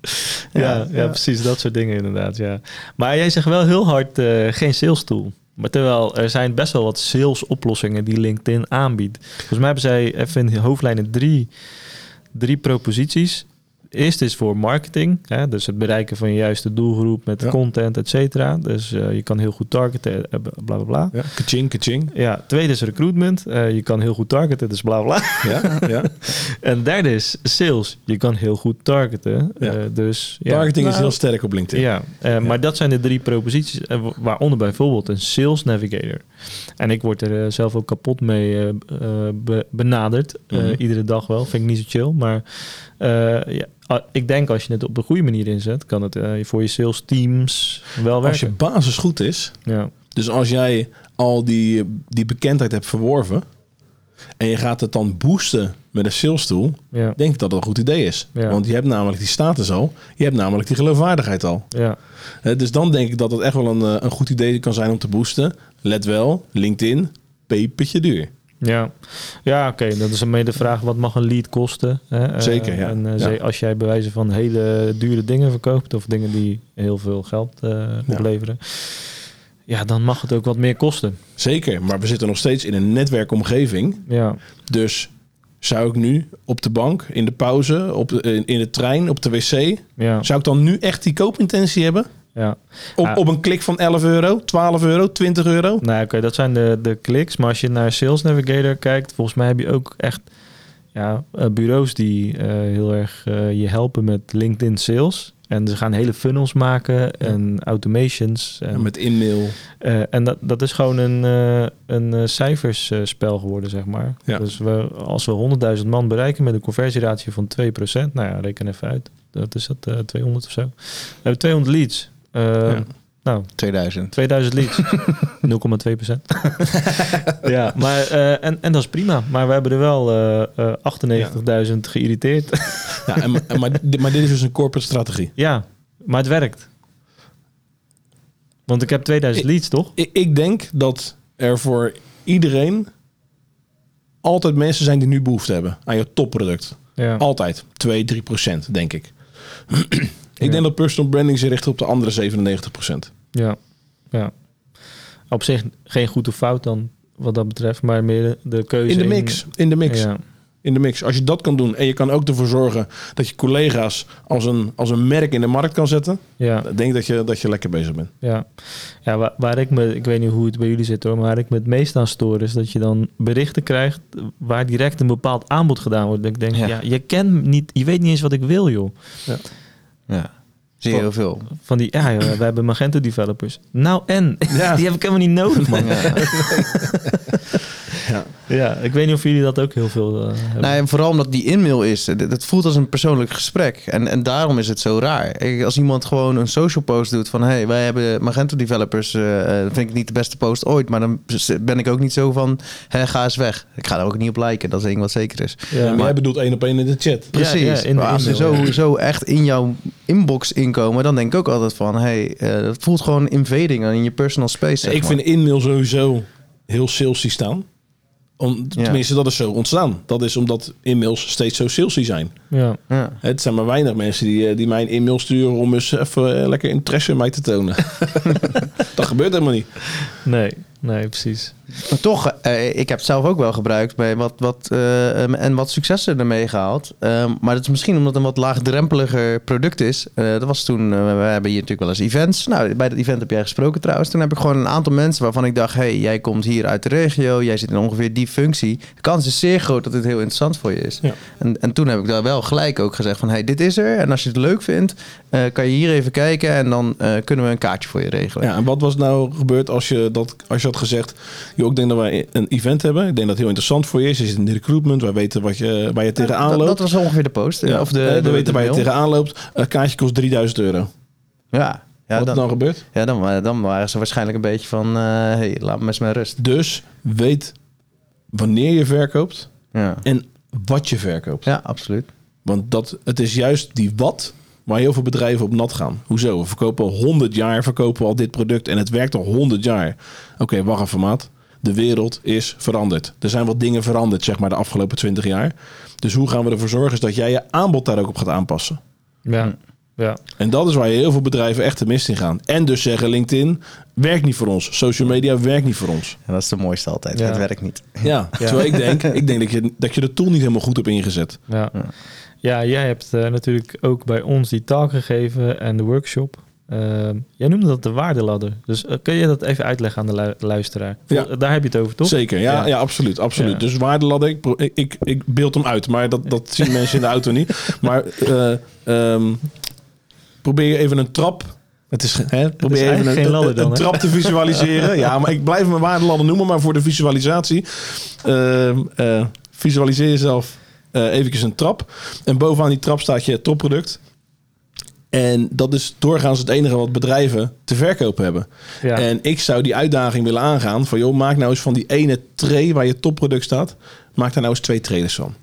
Speaker 1: Ja, ja, precies. Dat soort dingen inderdaad, ja. Maar jij zegt wel heel hard eh, geen sales tool. Maar terwijl er zijn best wel wat sales oplossingen die LinkedIn aanbiedt. Volgens mij hebben zij even in hoofdlijnen drie, drie proposities. Eerst is voor marketing, hè, dus het bereiken van je juiste doelgroep met
Speaker 3: Ja.
Speaker 1: content, et cetera. Dus eh, je kan heel goed targeten, eh, bla bla bla.
Speaker 3: Ja, kaching, kaching.
Speaker 1: Ja, tweede is recruitment. Eh, je kan heel goed targeten, dus bla bla.
Speaker 3: Ja, ja.
Speaker 1: En derde is sales. Je kan heel goed targeten.
Speaker 3: Ja.
Speaker 1: eh, dus ja.
Speaker 3: Targeting is
Speaker 1: Nou,
Speaker 3: heel sterk op LinkedIn.
Speaker 1: ja, eh, maar dat zijn de drie proposities, wa- waaronder bijvoorbeeld een sales navigator. En ik word er zelf ook kapot mee be- benaderd, eh,
Speaker 3: Mhm.
Speaker 1: iedere dag wel. Vind ik niet zo chill, maar eh, ja, ik denk als je het op de goede manier inzet, kan het eh, voor je sales teams wel
Speaker 3: Als je
Speaker 1: werken.
Speaker 3: basis goed is,
Speaker 1: Ja,
Speaker 3: dus als jij al die, die bekendheid hebt verworven en je gaat het dan boosten met een sales tool,
Speaker 1: ja,
Speaker 3: denk ik dat dat een goed idee is.
Speaker 1: Ja.
Speaker 3: Want je hebt namelijk die status al, je hebt namelijk die geloofwaardigheid al.
Speaker 1: ja,
Speaker 3: Hè, dus dan denk ik dat het echt wel een, eh, een goed idee kan zijn om te boosten. Let wel, LinkedIn, pepertje duur.
Speaker 1: Ja, ja oké. Dat is een de vraag, wat mag een lead kosten? Hè? Eh,
Speaker 3: Zeker, ja.
Speaker 1: En eh,
Speaker 3: Ja.
Speaker 1: als jij bij wijze van hele dure dingen verkoopt... of dingen die heel veel geld eh, opleveren... Ja, dan mag het ook wat meer kosten.
Speaker 3: Zeker, maar we zitten nog steeds in een netwerkomgeving.
Speaker 1: Ja,
Speaker 3: Dus zou ik nu op de bank, in de pauze, op de, in, in de trein, op de wc...
Speaker 1: ja,
Speaker 3: zou ik dan nu echt die koopintentie hebben?
Speaker 1: Ja.
Speaker 3: Op,
Speaker 1: Ah.
Speaker 3: op een klik van 11 euro, 12 euro, 20 euro?
Speaker 1: Nou, oké, dat zijn de, de kliks. Maar als je naar Sales Navigator kijkt... volgens mij heb je ook echt ja, eh, bureaus die eh, heel erg eh, je helpen met LinkedIn sales... En ze gaan hele funnels maken en automations. En
Speaker 3: Ja, met e-mail.
Speaker 1: En dat, dat is gewoon een, een cijfersspel geworden, zeg maar.
Speaker 3: Ja.
Speaker 1: Dus we, als we 100.000 man bereiken met een conversieratio van 2%, nou ja, reken even uit. Dat is dat, eh 200 of zo. We hebben 200 leads. Eh,
Speaker 3: Ja.
Speaker 1: Nou,
Speaker 2: 2000.
Speaker 1: 2000 leads. 0,2%. ja, maar, eh, en, en dat is prima. Maar we hebben er wel eh, eh, 98.000 geïrriteerd.
Speaker 3: Ja, en, en- maar, maar dit is dus een corporate strategie.
Speaker 1: ja, maar het werkt. Want ik heb 2000 leads, toch?
Speaker 3: Ik, ik denk dat er voor iedereen altijd mensen zijn die nu behoefte hebben aan je topproduct.
Speaker 1: Ja.
Speaker 3: Altijd. 2, 3 procent, denk ik. ik denk dat personal branding zich richt op de andere 97 procent.
Speaker 1: Ja, ja. Op zich geen goed of fout dan, wat dat betreft, maar meer de, keuze.
Speaker 3: In de mix. In de mix.
Speaker 1: Ja,
Speaker 3: In de mix. Als je dat kan doen en je kan ook ervoor zorgen dat je collega's als een, als een merk in de markt kan zetten.
Speaker 1: ja,
Speaker 3: Dan denk ik dat je, dat je lekker bezig bent.
Speaker 1: ja. ja waar, waar ik me, ik weet niet hoe het bij jullie zit hoor, maar waar ik me het meest aan stoor is dat je dan berichten krijgt waar direct een bepaald aanbod gedaan wordt. Dat ik denk, ja,
Speaker 2: Ja.
Speaker 1: je kent niet, je weet niet eens wat ik wil joh.
Speaker 2: Ja. Zie je heel veel.
Speaker 1: Van die, ja, joh, we hebben Magento developers. Nou en,
Speaker 3: Ja.
Speaker 1: die heb ik helemaal niet nodig man.
Speaker 2: Ja.
Speaker 3: Ja.
Speaker 1: Ja, ik weet niet of jullie dat ook heel veel eh, hebben.
Speaker 2: Nou, en vooral omdat die e-mail is, d- dat voelt als een persoonlijk gesprek. En, en daarom is het zo raar. Ik- Als iemand gewoon een social post doet van... hey, wij hebben Magento developers, eh, eh, vind ik niet de beste post ooit. Maar dan ben ik ook niet zo van, hè, ga eens weg. Ik ga er ook niet op liken, dat is één wat zeker is.
Speaker 1: ja,
Speaker 3: maar,
Speaker 1: maar-
Speaker 3: jij bedoelt één op één in de chat.
Speaker 2: Precies.
Speaker 1: ja, in de
Speaker 2: maar als ze zo, zo echt in jouw inbox inkomen... dan denk ik ook altijd van... hey, eh, het voelt gewoon invading in je personal space. zeg
Speaker 3: ik
Speaker 2: maar.
Speaker 3: vind e-mail sowieso heel salesy staan. Om,
Speaker 2: Ja.
Speaker 3: Tenminste, dat is zo ontstaan. Dat is omdat e-mails steeds zo salesy zijn.
Speaker 1: Ja.
Speaker 2: Ja.
Speaker 3: Het zijn maar weinig mensen die, eh, die mij een e-mail sturen om eens even eh, lekker interesse in mij te tonen. dat gebeurt helemaal niet.
Speaker 1: Nee, nee, precies.
Speaker 2: Maar toch, eh, ik heb het zelf ook wel gebruikt bij wat, wat, eh, en wat successen ermee gehaald. Ehm, maar dat is misschien omdat het een wat laagdrempeliger product is. Eh, dat was toen, we hebben hier natuurlijk wel eens events. Nou, bij dat event heb jij gesproken trouwens. Toen heb ik gewoon een aantal mensen waarvan ik dacht... hey, jij komt hier uit de regio, jij zit in ongeveer die functie. De kans is zeer groot dat dit heel interessant voor je is.
Speaker 3: Ja.
Speaker 2: En, en toen heb ik daar wel gelijk ook gezegd van... hey, dit is er en als je het leuk vindt, kan je hier even kijken... en dan kunnen we een kaartje voor je regelen.
Speaker 3: Ja, en wat was nou gebeurd als je, dat, als je had gezegd... ik denk dat wij een event hebben. Ik denk dat het heel interessant voor je is. Je zit in de recruitment. Wij weten wat je, waar je tegenaan loopt.
Speaker 2: dat was ongeveer de post.
Speaker 3: Ja,
Speaker 2: Of de,
Speaker 3: eh, we weten waar je tegenaan loopt. Een kaartje kost 3000 euro.
Speaker 2: Ja, ja
Speaker 3: wat
Speaker 2: dan,
Speaker 3: dan gebeurt?
Speaker 2: ja dan, dan waren ze waarschijnlijk een beetje van... eh hey, laat me eens met rust.
Speaker 3: Dus weet wanneer je verkoopt
Speaker 2: Ja,
Speaker 3: en wat je verkoopt.
Speaker 2: ja absoluut.
Speaker 3: Want dat, het is juist die wat waar heel veel bedrijven op nat gaan. Hoezo? We verkopen al 100 jaar verkopen we al dit product en het werkt al 100 jaar. Oké, wacht even maat. De wereld is veranderd. Er zijn wat dingen veranderd, zeg maar, de afgelopen 20 jaar. Dus hoe gaan we ervoor zorgen dat jij je aanbod daar ook op gaat aanpassen?
Speaker 1: Ja, ja.
Speaker 3: En dat is waar heel veel bedrijven echt de mist in gaan. En dus zeggen LinkedIn werkt niet voor ons. Social media werkt niet voor ons.
Speaker 2: En dat is de mooiste altijd.
Speaker 1: Ja.
Speaker 2: Het werkt niet.
Speaker 3: Ja, terwijl ik denk, ik denk dat, je, dat je de tool niet helemaal goed hebt ingezet.
Speaker 1: Ja. ja, jij hebt eh, natuurlijk ook bij ons die talk gegeven en de workshop. Ehm, jij noemde dat de waardeladder. Dus eh, kun je dat even uitleggen aan de lu- luisteraar?
Speaker 3: Ja.
Speaker 1: Daar heb je het over, toch?
Speaker 3: Zeker, ja,
Speaker 1: Ja.
Speaker 3: ja. absoluut. absoluut.
Speaker 1: Ja.
Speaker 3: Dus waardeladder, ik, ik, ik, ik beeld hem uit, maar dat, dat zien mensen in de auto niet. Maar eh, ehm, probeer je even een trap. Het is, hè, probeer even een,
Speaker 1: geen ladder dan,
Speaker 3: een trap te visualiseren. ja, maar ik blijf mijn waardeladder noemen, maar voor de visualisatie. ehm, eh, visualiseer jezelf eh eventjes een trap. En bovenaan die trap staat je topproduct. En dat is doorgaans het enige wat bedrijven te verkopen hebben.
Speaker 1: Ja.
Speaker 3: En ik zou die uitdaging willen aangaan van... joh, maak nou eens van die ene tray waar je topproduct staat... maak daar nou eens twee trailers van.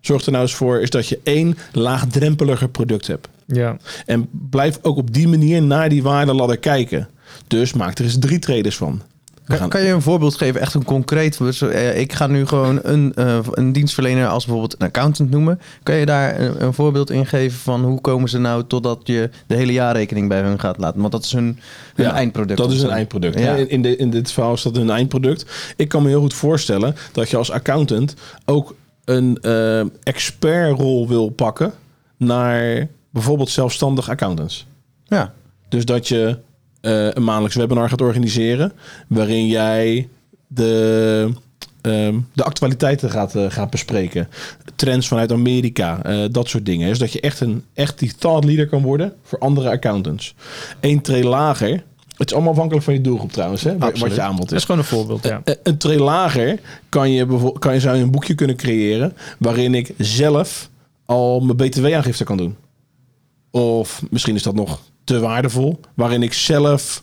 Speaker 3: Zorg er nou eens voor is dat je één laagdrempeliger product hebt.
Speaker 1: ja.
Speaker 3: En blijf ook op die manier naar die waardeladder kijken. Dus maak er eens drie traders van.
Speaker 2: Kan,
Speaker 3: gaan-
Speaker 2: kan je een voorbeeld geven, echt een concreet... eh, Ik ga nu gewoon een, eh, een dienstverlener als bijvoorbeeld een accountant noemen. Kan je daar een, een voorbeeld in geven van hoe komen ze nou totdat je de hele jaarrekening bij hun gaat laten? Want dat is hun, hun
Speaker 3: Ja,
Speaker 2: eindproduct.
Speaker 3: Dat is een eindproduct.
Speaker 2: Ja.
Speaker 3: In, in, de, in dit verhaal is dat een eindproduct. Ik kan me heel goed voorstellen dat je als accountant ook een eh, expertrol wil pakken naar bijvoorbeeld zelfstandig accountants.
Speaker 2: Ja,
Speaker 3: Dus dat je eh, een maandelijks webinar gaat organiseren waarin jij de, ehm, de actualiteiten gaat, eh, gaat bespreken. Trends vanuit Amerika, eh, dat soort dingen. Dus dat je echt, een, echt die thought leader kan worden voor andere accountants. Eén tree lager. Het is allemaal afhankelijk van je doelgroep trouwens, hè, wat je aanbod
Speaker 1: Dat
Speaker 3: is.
Speaker 1: is gewoon een voorbeeld, ja.
Speaker 3: Een tree lager kan je, kan je, zou je een boekje kunnen creëren waarin ik zelf al mijn btw-aangifte kan doen. Of misschien is dat nog te waardevol, waarin ik zelf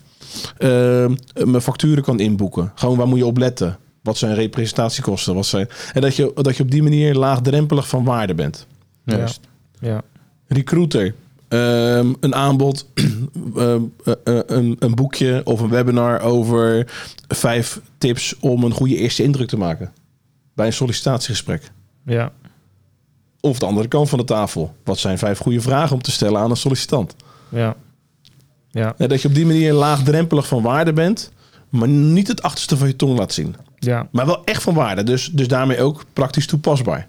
Speaker 3: eh, mijn facturen kan inboeken. Gewoon waar moet je op letten? Wat zijn representatiekosten? Wat zijn... En dat je, dat je op die manier laagdrempelig van waarde bent.
Speaker 2: juist.
Speaker 1: Ja.
Speaker 3: Recruiter. Ehm, een aanbod, ehm, eh, eh, een, een boekje of een webinar over vijf tips om een goede eerste indruk te maken bij een sollicitatiegesprek.
Speaker 1: Ja.
Speaker 3: Of de andere kant van de tafel. Wat zijn vijf goede vragen om te stellen aan een sollicitant?
Speaker 1: Ja. Ja.
Speaker 3: Ja, dat je op die manier laagdrempelig van waarde bent, maar niet het achterste van je tong laat zien.
Speaker 1: Ja.
Speaker 3: Maar wel echt van waarde, dus, dus daarmee ook praktisch toepasbaar.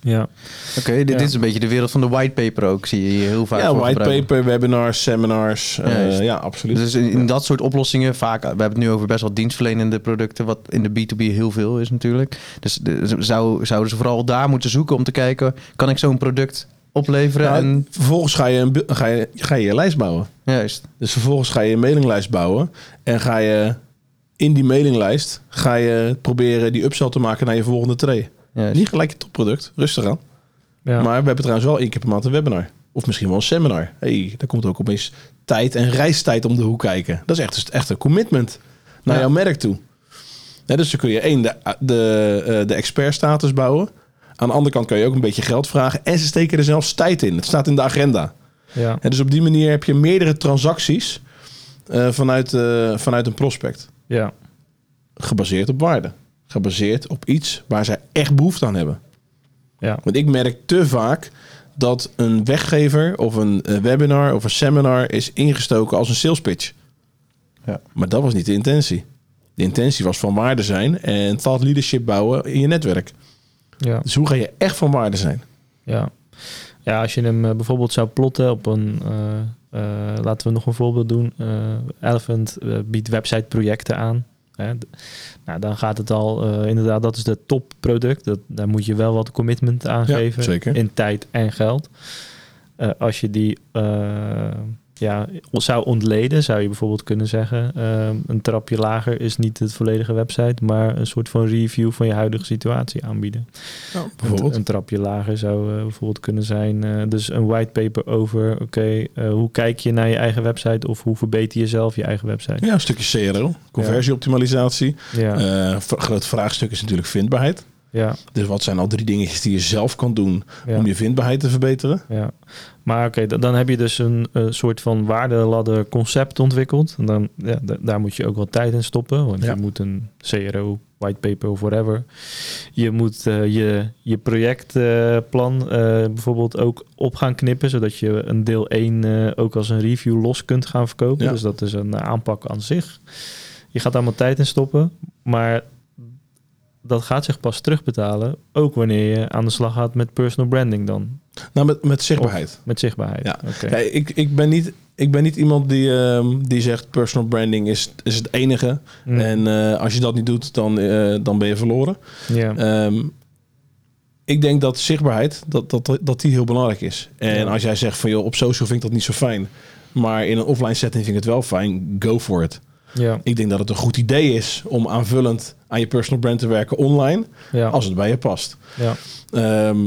Speaker 1: Ja.
Speaker 2: Oké, dit, is een beetje de wereld van de whitepaper ook. Zie je hier heel vaak
Speaker 3: Ja, whitepaper, webinars, seminars. eh, ja, absoluut.
Speaker 2: Dus in, in dat soort oplossingen vaak, we hebben het nu over best wel dienstverlenende producten, wat in de B2B heel veel is natuurlijk. Dus de, zou, zouden ze vooral daar moeten zoeken om te kijken, kan ik zo'n product opleveren?
Speaker 3: Nou,
Speaker 2: en,
Speaker 3: Vervolgens ga je, een, ga, je, ga je je lijst bouwen.
Speaker 2: juist.
Speaker 3: Dus vervolgens ga je een mailinglijst bouwen. En ga je in die mailinglijst ga je proberen die upsell te maken naar je volgende tray.
Speaker 2: Juist.
Speaker 3: Niet gelijk je topproduct, rustig aan.
Speaker 1: Ja.
Speaker 3: Maar we hebben trouwens wel één keer per maand een webinar. Of misschien wel een seminar. hey, daar komt ook opeens tijd en reistijd om de hoek kijken. Dat is echt, echt een commitment naar
Speaker 2: Ja.
Speaker 3: jouw merk toe. Ja, dus dan kun je één, de, de, eh, de expertstatus bouwen. Aan de andere kant kan je ook een beetje geld vragen. En ze steken er zelfs tijd in. Het staat in de agenda.
Speaker 1: ja.
Speaker 3: En dus op die manier heb je meerdere transacties eh, vanuit, eh, vanuit een prospect.
Speaker 1: Ja.
Speaker 3: gebaseerd op waarde. Gebaseerd op iets waar zij echt behoefte aan hebben.
Speaker 1: Ja.
Speaker 3: Want ik merk te vaak dat een weggever of een eh, webinar of een seminar is ingestoken als een sales pitch.
Speaker 2: Ja.
Speaker 3: Maar dat was niet de intentie. De intentie was van waarde zijn en thought leadership bouwen in je netwerk.
Speaker 1: Ja.
Speaker 3: Dus hoe ga je echt van waarde zijn?
Speaker 1: Ja. ja, als je hem eh, bijvoorbeeld zou plotten op een... eh, laten we nog een voorbeeld doen. Elephant biedt websiteprojecten aan. Hè. Nou, dan gaat het al... eh, inderdaad, dat is de topproduct. Dat, daar moet je wel wat commitment aan
Speaker 3: Ja,
Speaker 1: geven.
Speaker 3: zeker.
Speaker 1: In tijd en geld. Eh, als je die eh, ja, zou ontleden, zou je bijvoorbeeld kunnen zeggen... eh, een trapje lager is niet het volledige website... maar een soort van review van je huidige situatie aanbieden.
Speaker 3: bijvoorbeeld.
Speaker 1: Een, een trapje lager zou eh, bijvoorbeeld kunnen zijn. eh, dus een whitepaper over, oké, eh, hoe kijk je naar je eigen website of hoe verbeter je zelf je eigen website?
Speaker 3: Ja, een stukje CRO, conversieoptimalisatie.
Speaker 1: Ja,
Speaker 3: Eh, groot vraagstuk is natuurlijk vindbaarheid.
Speaker 1: Ja,
Speaker 3: Dus wat zijn al drie dingetjes die je zelf kan doen
Speaker 1: ja.
Speaker 3: om je vindbaarheid te verbeteren?
Speaker 1: ja. Maar oké, dan, dan heb je dus een eh, soort van waardeladder concept ontwikkeld. En dan, ja, da- daar moet je ook wat tijd in stoppen. Want
Speaker 3: Ja.
Speaker 1: je moet een CRO, whitepaper of whatever. Je moet eh, je, je projectplan eh, bijvoorbeeld ook op gaan knippen. Zodat je een deel 1 eh, ook als een review los kunt gaan verkopen. Dus dat is een aanpak aan zich. Je gaat allemaal tijd in stoppen. Maar dat gaat zich pas terugbetalen. Ook wanneer je aan de slag gaat met personal branding dan.
Speaker 3: Nou, met, met zichtbaarheid.
Speaker 1: Met zichtbaarheid.
Speaker 3: Ja. Ik, ik, ben niet, ik ben niet iemand die, ehm, die zegt personal branding is, is het enige.
Speaker 1: Mm.
Speaker 3: En eh, als je dat niet doet, dan, eh, dan ben je verloren.
Speaker 1: ja.
Speaker 3: Ehm, ik denk dat zichtbaarheid, dat, dat, dat die heel belangrijk is. En
Speaker 1: Ja.
Speaker 3: als jij zegt van joh, op social vind ik dat niet zo fijn. Maar in een offline setting vind ik het wel fijn. Go for it.
Speaker 1: Ja.
Speaker 3: Ik denk dat het een goed idee is om aanvullend aan je personal brand te werken online.
Speaker 1: Ja.
Speaker 3: Als het bij je past.
Speaker 1: ja.
Speaker 3: Ehm,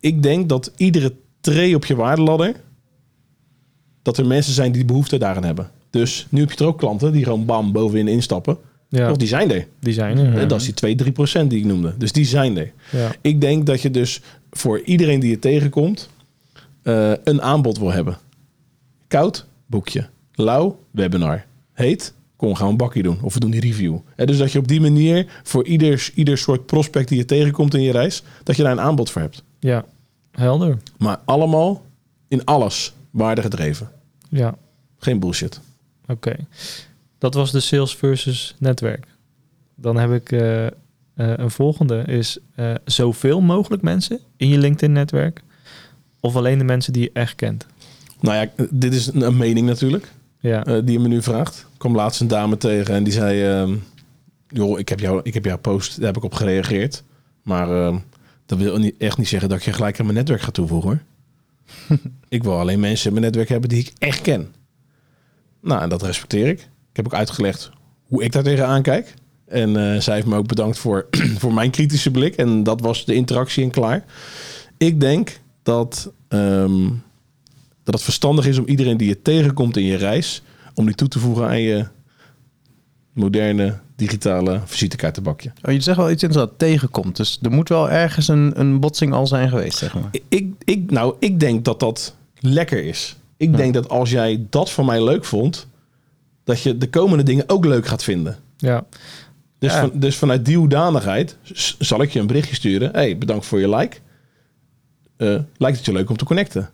Speaker 3: ik denk dat iedere tree op je waardeladder... dat er mensen zijn die behoefte daaraan hebben. Dus nu heb je er ook klanten die gewoon bam bovenin instappen.
Speaker 1: ja.
Speaker 3: Of die zijn er.
Speaker 1: die zijn er.
Speaker 3: En dat is die 2, 3 procent die ik noemde. Dus die zijn er.
Speaker 1: Ja.
Speaker 3: Ik denk dat je dus voor iedereen die je tegenkomt... eh, een aanbod wil hebben. Koud, boekje. Lauw, webinar. Heet, kom gaan we een bakje doen. Of we doen die review. Hè, dus dat je op die manier voor ieder, ieder soort prospect die je tegenkomt in je reis... dat je daar een aanbod voor hebt.
Speaker 1: ja. Helder.
Speaker 3: Maar allemaal in alles waarde gedreven.
Speaker 1: Ja.
Speaker 3: Geen bullshit.
Speaker 1: Oké. Dat was de sales versus netwerk. Dan heb ik eh, eh, een volgende. Is eh, zoveel mogelijk mensen in je LinkedIn-netwerk? Of alleen de mensen die je echt kent?
Speaker 3: Nou ja, dit is een, een mening natuurlijk.
Speaker 1: Ja.
Speaker 3: die je me nu vraagt. Ik kwam laatst een dame tegen en die zei... ehm, joh, ik heb, jou, ik heb jouw post, daar heb ik op gereageerd. Maar ehm, dat wil niet, echt niet zeggen dat ik je gelijk aan mijn netwerk ga toevoegen hoor. ik wil alleen mensen in mijn netwerk hebben die ik echt ken. Nou, en dat respecteer ik. Ik heb ook uitgelegd hoe ik daar tegenaan kijk. En eh, zij heeft me ook bedankt voor, voor mijn kritische blik. En dat was de interactie en klaar. Ik denk dat, ehm, dat het verstandig is om iedereen die je tegenkomt in je reis... om die toe te voegen aan je moderne digitale visitekaartenbakje.
Speaker 2: Oh, je zegt wel iets inderdaad tegenkomt. Dus er moet wel ergens een, een botsing al zijn geweest, zeg maar.
Speaker 3: Ik, ik, nou, ik denk dat dat lekker is. Ik
Speaker 2: Ja.
Speaker 3: denk dat als jij dat van mij leuk vond... dat je de komende dingen ook leuk gaat vinden.
Speaker 1: Ja.
Speaker 3: Dus,
Speaker 2: Ja.
Speaker 3: van, dus vanuit die hoedanigheid zal ik je een berichtje sturen. hey, bedankt voor je like. Eh, lijkt het je leuk om te connecten?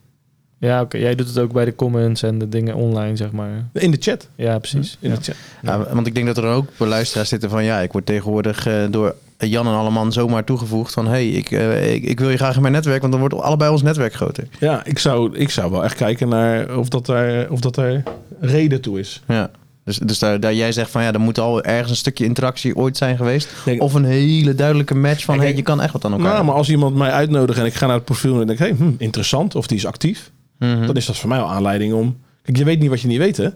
Speaker 1: Ja, oké. Jij doet het ook bij de comments en de dingen online, zeg maar.
Speaker 3: In de chat.
Speaker 1: Ja, precies.
Speaker 3: In
Speaker 1: Ja.
Speaker 3: de chat.
Speaker 2: Ja, want ik denk dat er dan ook luisteraars zitten van... ja, ik word tegenwoordig eh, door Jan en Alleman zomaar toegevoegd van... hey, ik, eh, ik, ik wil je graag in mijn netwerk... want dan wordt allebei ons netwerk groter.
Speaker 3: Ja, ik zou, ik zou wel echt kijken naar of dat daar, of dat daar reden toe is.
Speaker 2: Ja. Dus, dus daar, daar jij zegt van ja, er moet al ergens een stukje interactie ooit zijn geweest. Of een hele duidelijke match van
Speaker 3: Kijk,
Speaker 2: hey, je kan echt wat aan elkaar.
Speaker 3: nou, maar als iemand mij uitnodigt en ik ga naar het profiel en denk hey, hm, interessant, of die is actief,
Speaker 2: Mhm.
Speaker 3: dan is dat voor mij al aanleiding om. Kijk, je weet niet wat je niet weet, hè?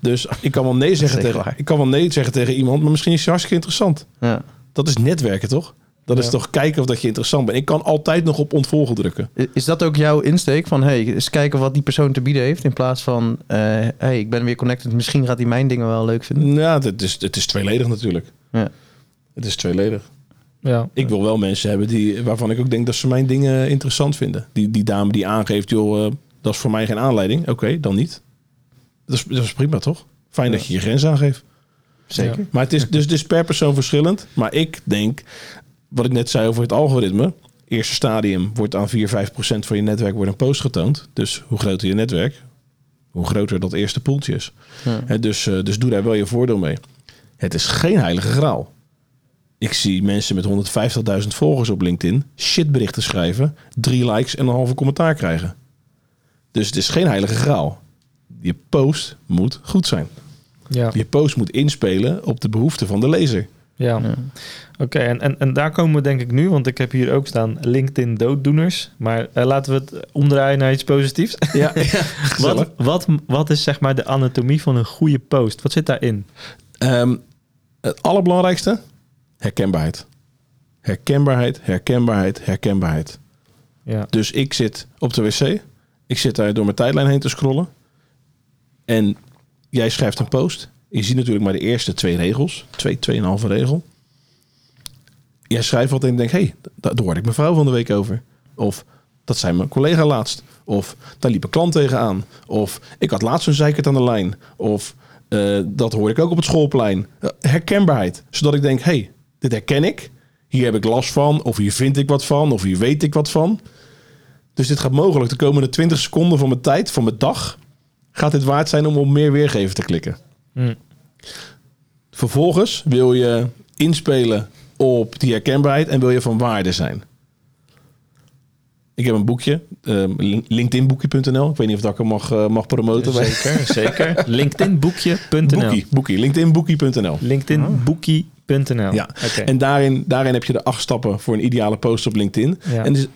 Speaker 3: Dus ik kan wel nee zeggen tegen,
Speaker 2: waar.
Speaker 3: ik kan wel nee zeggen tegen iemand, maar misschien is het hartstikke interessant.
Speaker 2: Ja.
Speaker 3: Dat is netwerken, toch? Dat is toch kijken of dat je interessant bent. Ik kan altijd nog op ontvolgen drukken.
Speaker 2: Is dat ook jouw insteek van hey, eens kijken wat die persoon te bieden heeft in plaats van eh, hey, ik ben weer connected, misschien gaat hij mijn dingen wel leuk vinden.
Speaker 3: Ja, het is, het is tweeledig natuurlijk.
Speaker 2: Ja.
Speaker 3: Het is tweeledig.
Speaker 1: Ja.
Speaker 3: Ik wil wel mensen hebben die, waarvan ik ook denk dat ze mijn dingen interessant vinden. Die, die dame die aangeeft, joh, eh, dat is voor mij geen aanleiding. Oké, dan niet. Dat is, dat is prima, toch? Fijn dat je je grens aangeeft.
Speaker 2: Zeker.
Speaker 3: Maar het is dus, dus per persoon verschillend. Maar ik denk, wat ik net zei over het algoritme. Eerste stadium wordt aan 4, 5 procent van je netwerk wordt een post getoond. Dus hoe groter je netwerk, hoe groter dat eerste poeltje is.
Speaker 2: Ja.
Speaker 3: Dus, eh, dus doe daar wel je voordeel mee. Het is geen heilige graal. Ik zie mensen met 150.000 volgers op LinkedIn shitberichten schrijven, drie likes en een halve commentaar krijgen. Dus het is geen heilige graal. Je post moet goed zijn.
Speaker 1: Ja,
Speaker 3: Je post moet inspelen op de behoeften van de lezer.
Speaker 1: ja.
Speaker 2: Ja.
Speaker 1: Oké, en, en, en daar komen we denk ik nu, want ik heb hier ook staan LinkedIn dooddoeners. Maar eh, laten we het omdraaien naar iets positiefs.
Speaker 3: Ja,
Speaker 1: wat, wat, wat is zeg maar de anatomie van een goede post? Wat zit daarin?
Speaker 3: Ehm, het allerbelangrijkste, herkenbaarheid. Herkenbaarheid, herkenbaarheid, herkenbaarheid.
Speaker 1: Ja,
Speaker 3: Dus ik zit op de wc. Ik zit daar door mijn tijdlijn heen te scrollen. En jij schrijft een post. Je ziet natuurlijk maar de eerste twee regels. Twee, tweeënhalve regel. Jij schrijft wat en denkt... hé, hey, daar hoorde ik mijn vrouw van de week over. Of dat zei mijn collega laatst. Of daar liep een klant tegenaan. Of ik had laatst een zeikert aan de lijn. Of eh, dat hoor ik ook op het schoolplein. Eh, herkenbaarheid. Zodat ik denk, hé, hey, dit herken ik. Hier heb ik last van. Of hier vind ik wat van. Of hier weet ik wat van. Dus dit gaat mogelijk de komende 20 seconden van mijn tijd, van mijn dag, gaat dit waard zijn om op meer weergeven te klikken.
Speaker 1: Hm.
Speaker 3: Vervolgens wil je inspelen op die herkenbaarheid en wil je van waarde zijn. Ik heb een boekje, um, linkedinboekje.nl. Ik weet niet of dat ik hem mag, eh, mag promoten.
Speaker 1: zeker, zeker. LinkedInboekje.nl
Speaker 3: Boekie, boekie. LinkedInboekie.nl Ja. En daarin, daarin heb je de acht stappen voor een ideale post op LinkedIn.
Speaker 1: Ja.
Speaker 3: En dus,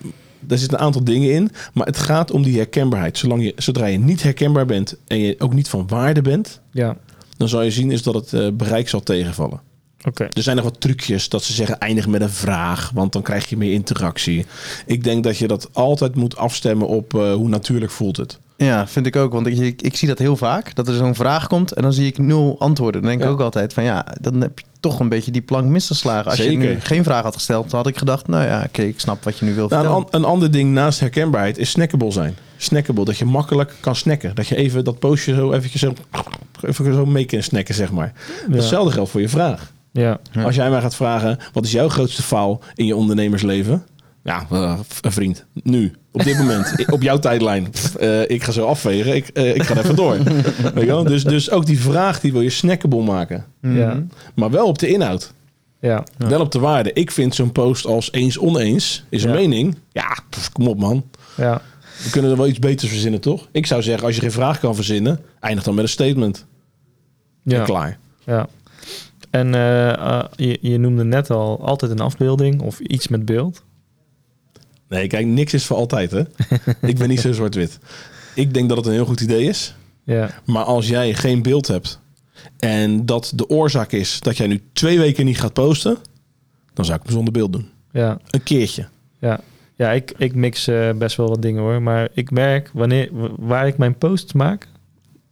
Speaker 3: daar zitten een aantal dingen in. Maar het gaat om die herkenbaarheid. Zolang je, zodra je niet herkenbaar bent en je ook niet van waarde bent,
Speaker 1: Ja,
Speaker 3: dan zal je zien is dat het eh, bereik zal tegenvallen.
Speaker 1: oké.
Speaker 3: Er zijn nog wat trucjes dat ze zeggen eindig met een vraag, want dan krijg je meer interactie. Ik denk dat je dat altijd moet afstemmen op eh, hoe natuurlijk voelt het.
Speaker 2: Ja, vind ik ook. Want ik, ik, ik zie dat heel vaak. Dat er zo'n vraag komt en dan zie ik nul antwoorden. Dan denk ik
Speaker 3: Ja.
Speaker 2: ook altijd van ja, dan heb je toch een beetje die plank misgeslagen. Als je nu geen vraag had gesteld, dan had ik gedacht, nou ja, oké, ik snap wat je nu wil
Speaker 3: Nou, een,
Speaker 2: vertellen.
Speaker 3: an- een ander ding naast herkenbaarheid is snackable zijn. Snackable, dat je makkelijk kan snacken. Dat je even dat postje zo eventjes zo, even zo mee kan snacken, zeg maar.
Speaker 1: Ja.
Speaker 3: Hetzelfde geldt voor je vraag.
Speaker 1: Ja,
Speaker 2: Ja.
Speaker 3: Als jij mij gaat vragen, wat is jouw grootste faal in je ondernemersleven? Ja, eh, een vriend. Nu, op dit moment, op jouw tijdlijn. Pff, eh, ik ga zo afvegen, ik, eh, ik ga er even door. Weet je wel? Dus, dus ook die vraag, die wil je snackable maken.
Speaker 2: Mhm.
Speaker 1: ja,
Speaker 3: Maar wel op de inhoud.
Speaker 1: ja.
Speaker 2: Ja.
Speaker 3: Wel op de waarde. Ik vind zo'n post als eens oneens, is een
Speaker 1: Ja.
Speaker 3: mening. Ja, pff, kom op man.
Speaker 1: ja.
Speaker 3: We kunnen er wel iets beters verzinnen, toch? Ik zou zeggen, als je geen vraag kan verzinnen, eindig dan met een statement.
Speaker 1: ja.
Speaker 3: En klaar.
Speaker 1: Ja. En eh, je, je noemde net al altijd een afbeelding of iets met beeld.
Speaker 3: Nee, kijk, niks is voor altijd, hè? ik ben niet zo zwart-wit. Ik denk dat het een heel goed idee is.
Speaker 1: Ja,
Speaker 3: Maar als jij geen beeld hebt en dat de oorzaak is dat jij nu twee weken niet gaat posten, dan zou ik hem zonder beeld doen.
Speaker 1: ja,
Speaker 3: Een keertje.
Speaker 1: ja. Ja, ik, ik mix eh, best wel wat dingen hoor. Maar ik merk wanneer, waar ik mijn posts maak,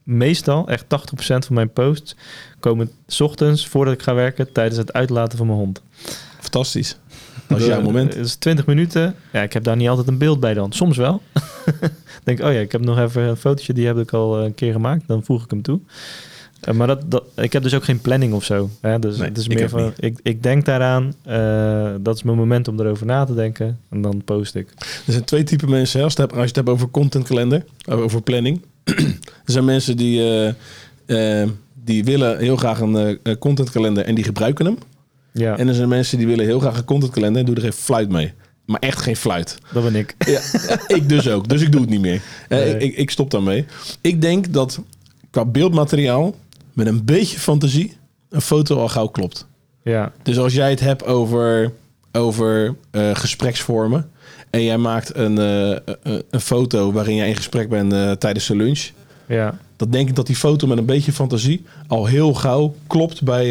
Speaker 1: meestal, echt 80% van mijn posts, komen 's ochtends voordat ik ga werken tijdens het uitlaten van mijn hond.
Speaker 3: Fantastisch. Is jouw moment.
Speaker 1: Het is 20 minuten. Ja, ik heb daar niet altijd een beeld bij dan. Soms wel. denk, oh ja, ik heb nog even een fotootje, die heb ik al eh, een keer gemaakt. Dan voeg ik hem toe. Eh, maar dat, dat, ik heb dus ook geen planning of zo. Hè? Dus
Speaker 3: Nee,
Speaker 1: het is
Speaker 3: ik
Speaker 1: meer
Speaker 3: ook
Speaker 1: van, ik, ik denk daaraan. eh, dat is mijn moment om erover na te denken. En dan post ik.
Speaker 3: Er zijn twee typen mensen. Als, je het hebt, als over contentkalender, over planning. er zijn mensen die, eh, eh, die willen heel graag een eh, contentkalender en die gebruiken hem.
Speaker 1: Ja,
Speaker 3: En er zijn mensen die willen heel graag een contentkalender en doen er geen fluit mee. Maar echt geen fluit.
Speaker 1: dat ben ik.
Speaker 3: Ja, ik dus ook. Dus ik doe het niet meer. Eh,
Speaker 1: Nee.
Speaker 3: ik, ik stop daarmee. Ik denk dat qua beeldmateriaal met een beetje fantasie een foto al gauw klopt.
Speaker 1: Ja,
Speaker 3: Dus als jij het hebt over, over eh, gespreksvormen en jij maakt een, eh, een- een foto waarin jij in gesprek bent eh, tijdens de lunch,
Speaker 1: ja,
Speaker 3: dan denk ik dat die foto met een beetje fantasie al heel gauw klopt bij,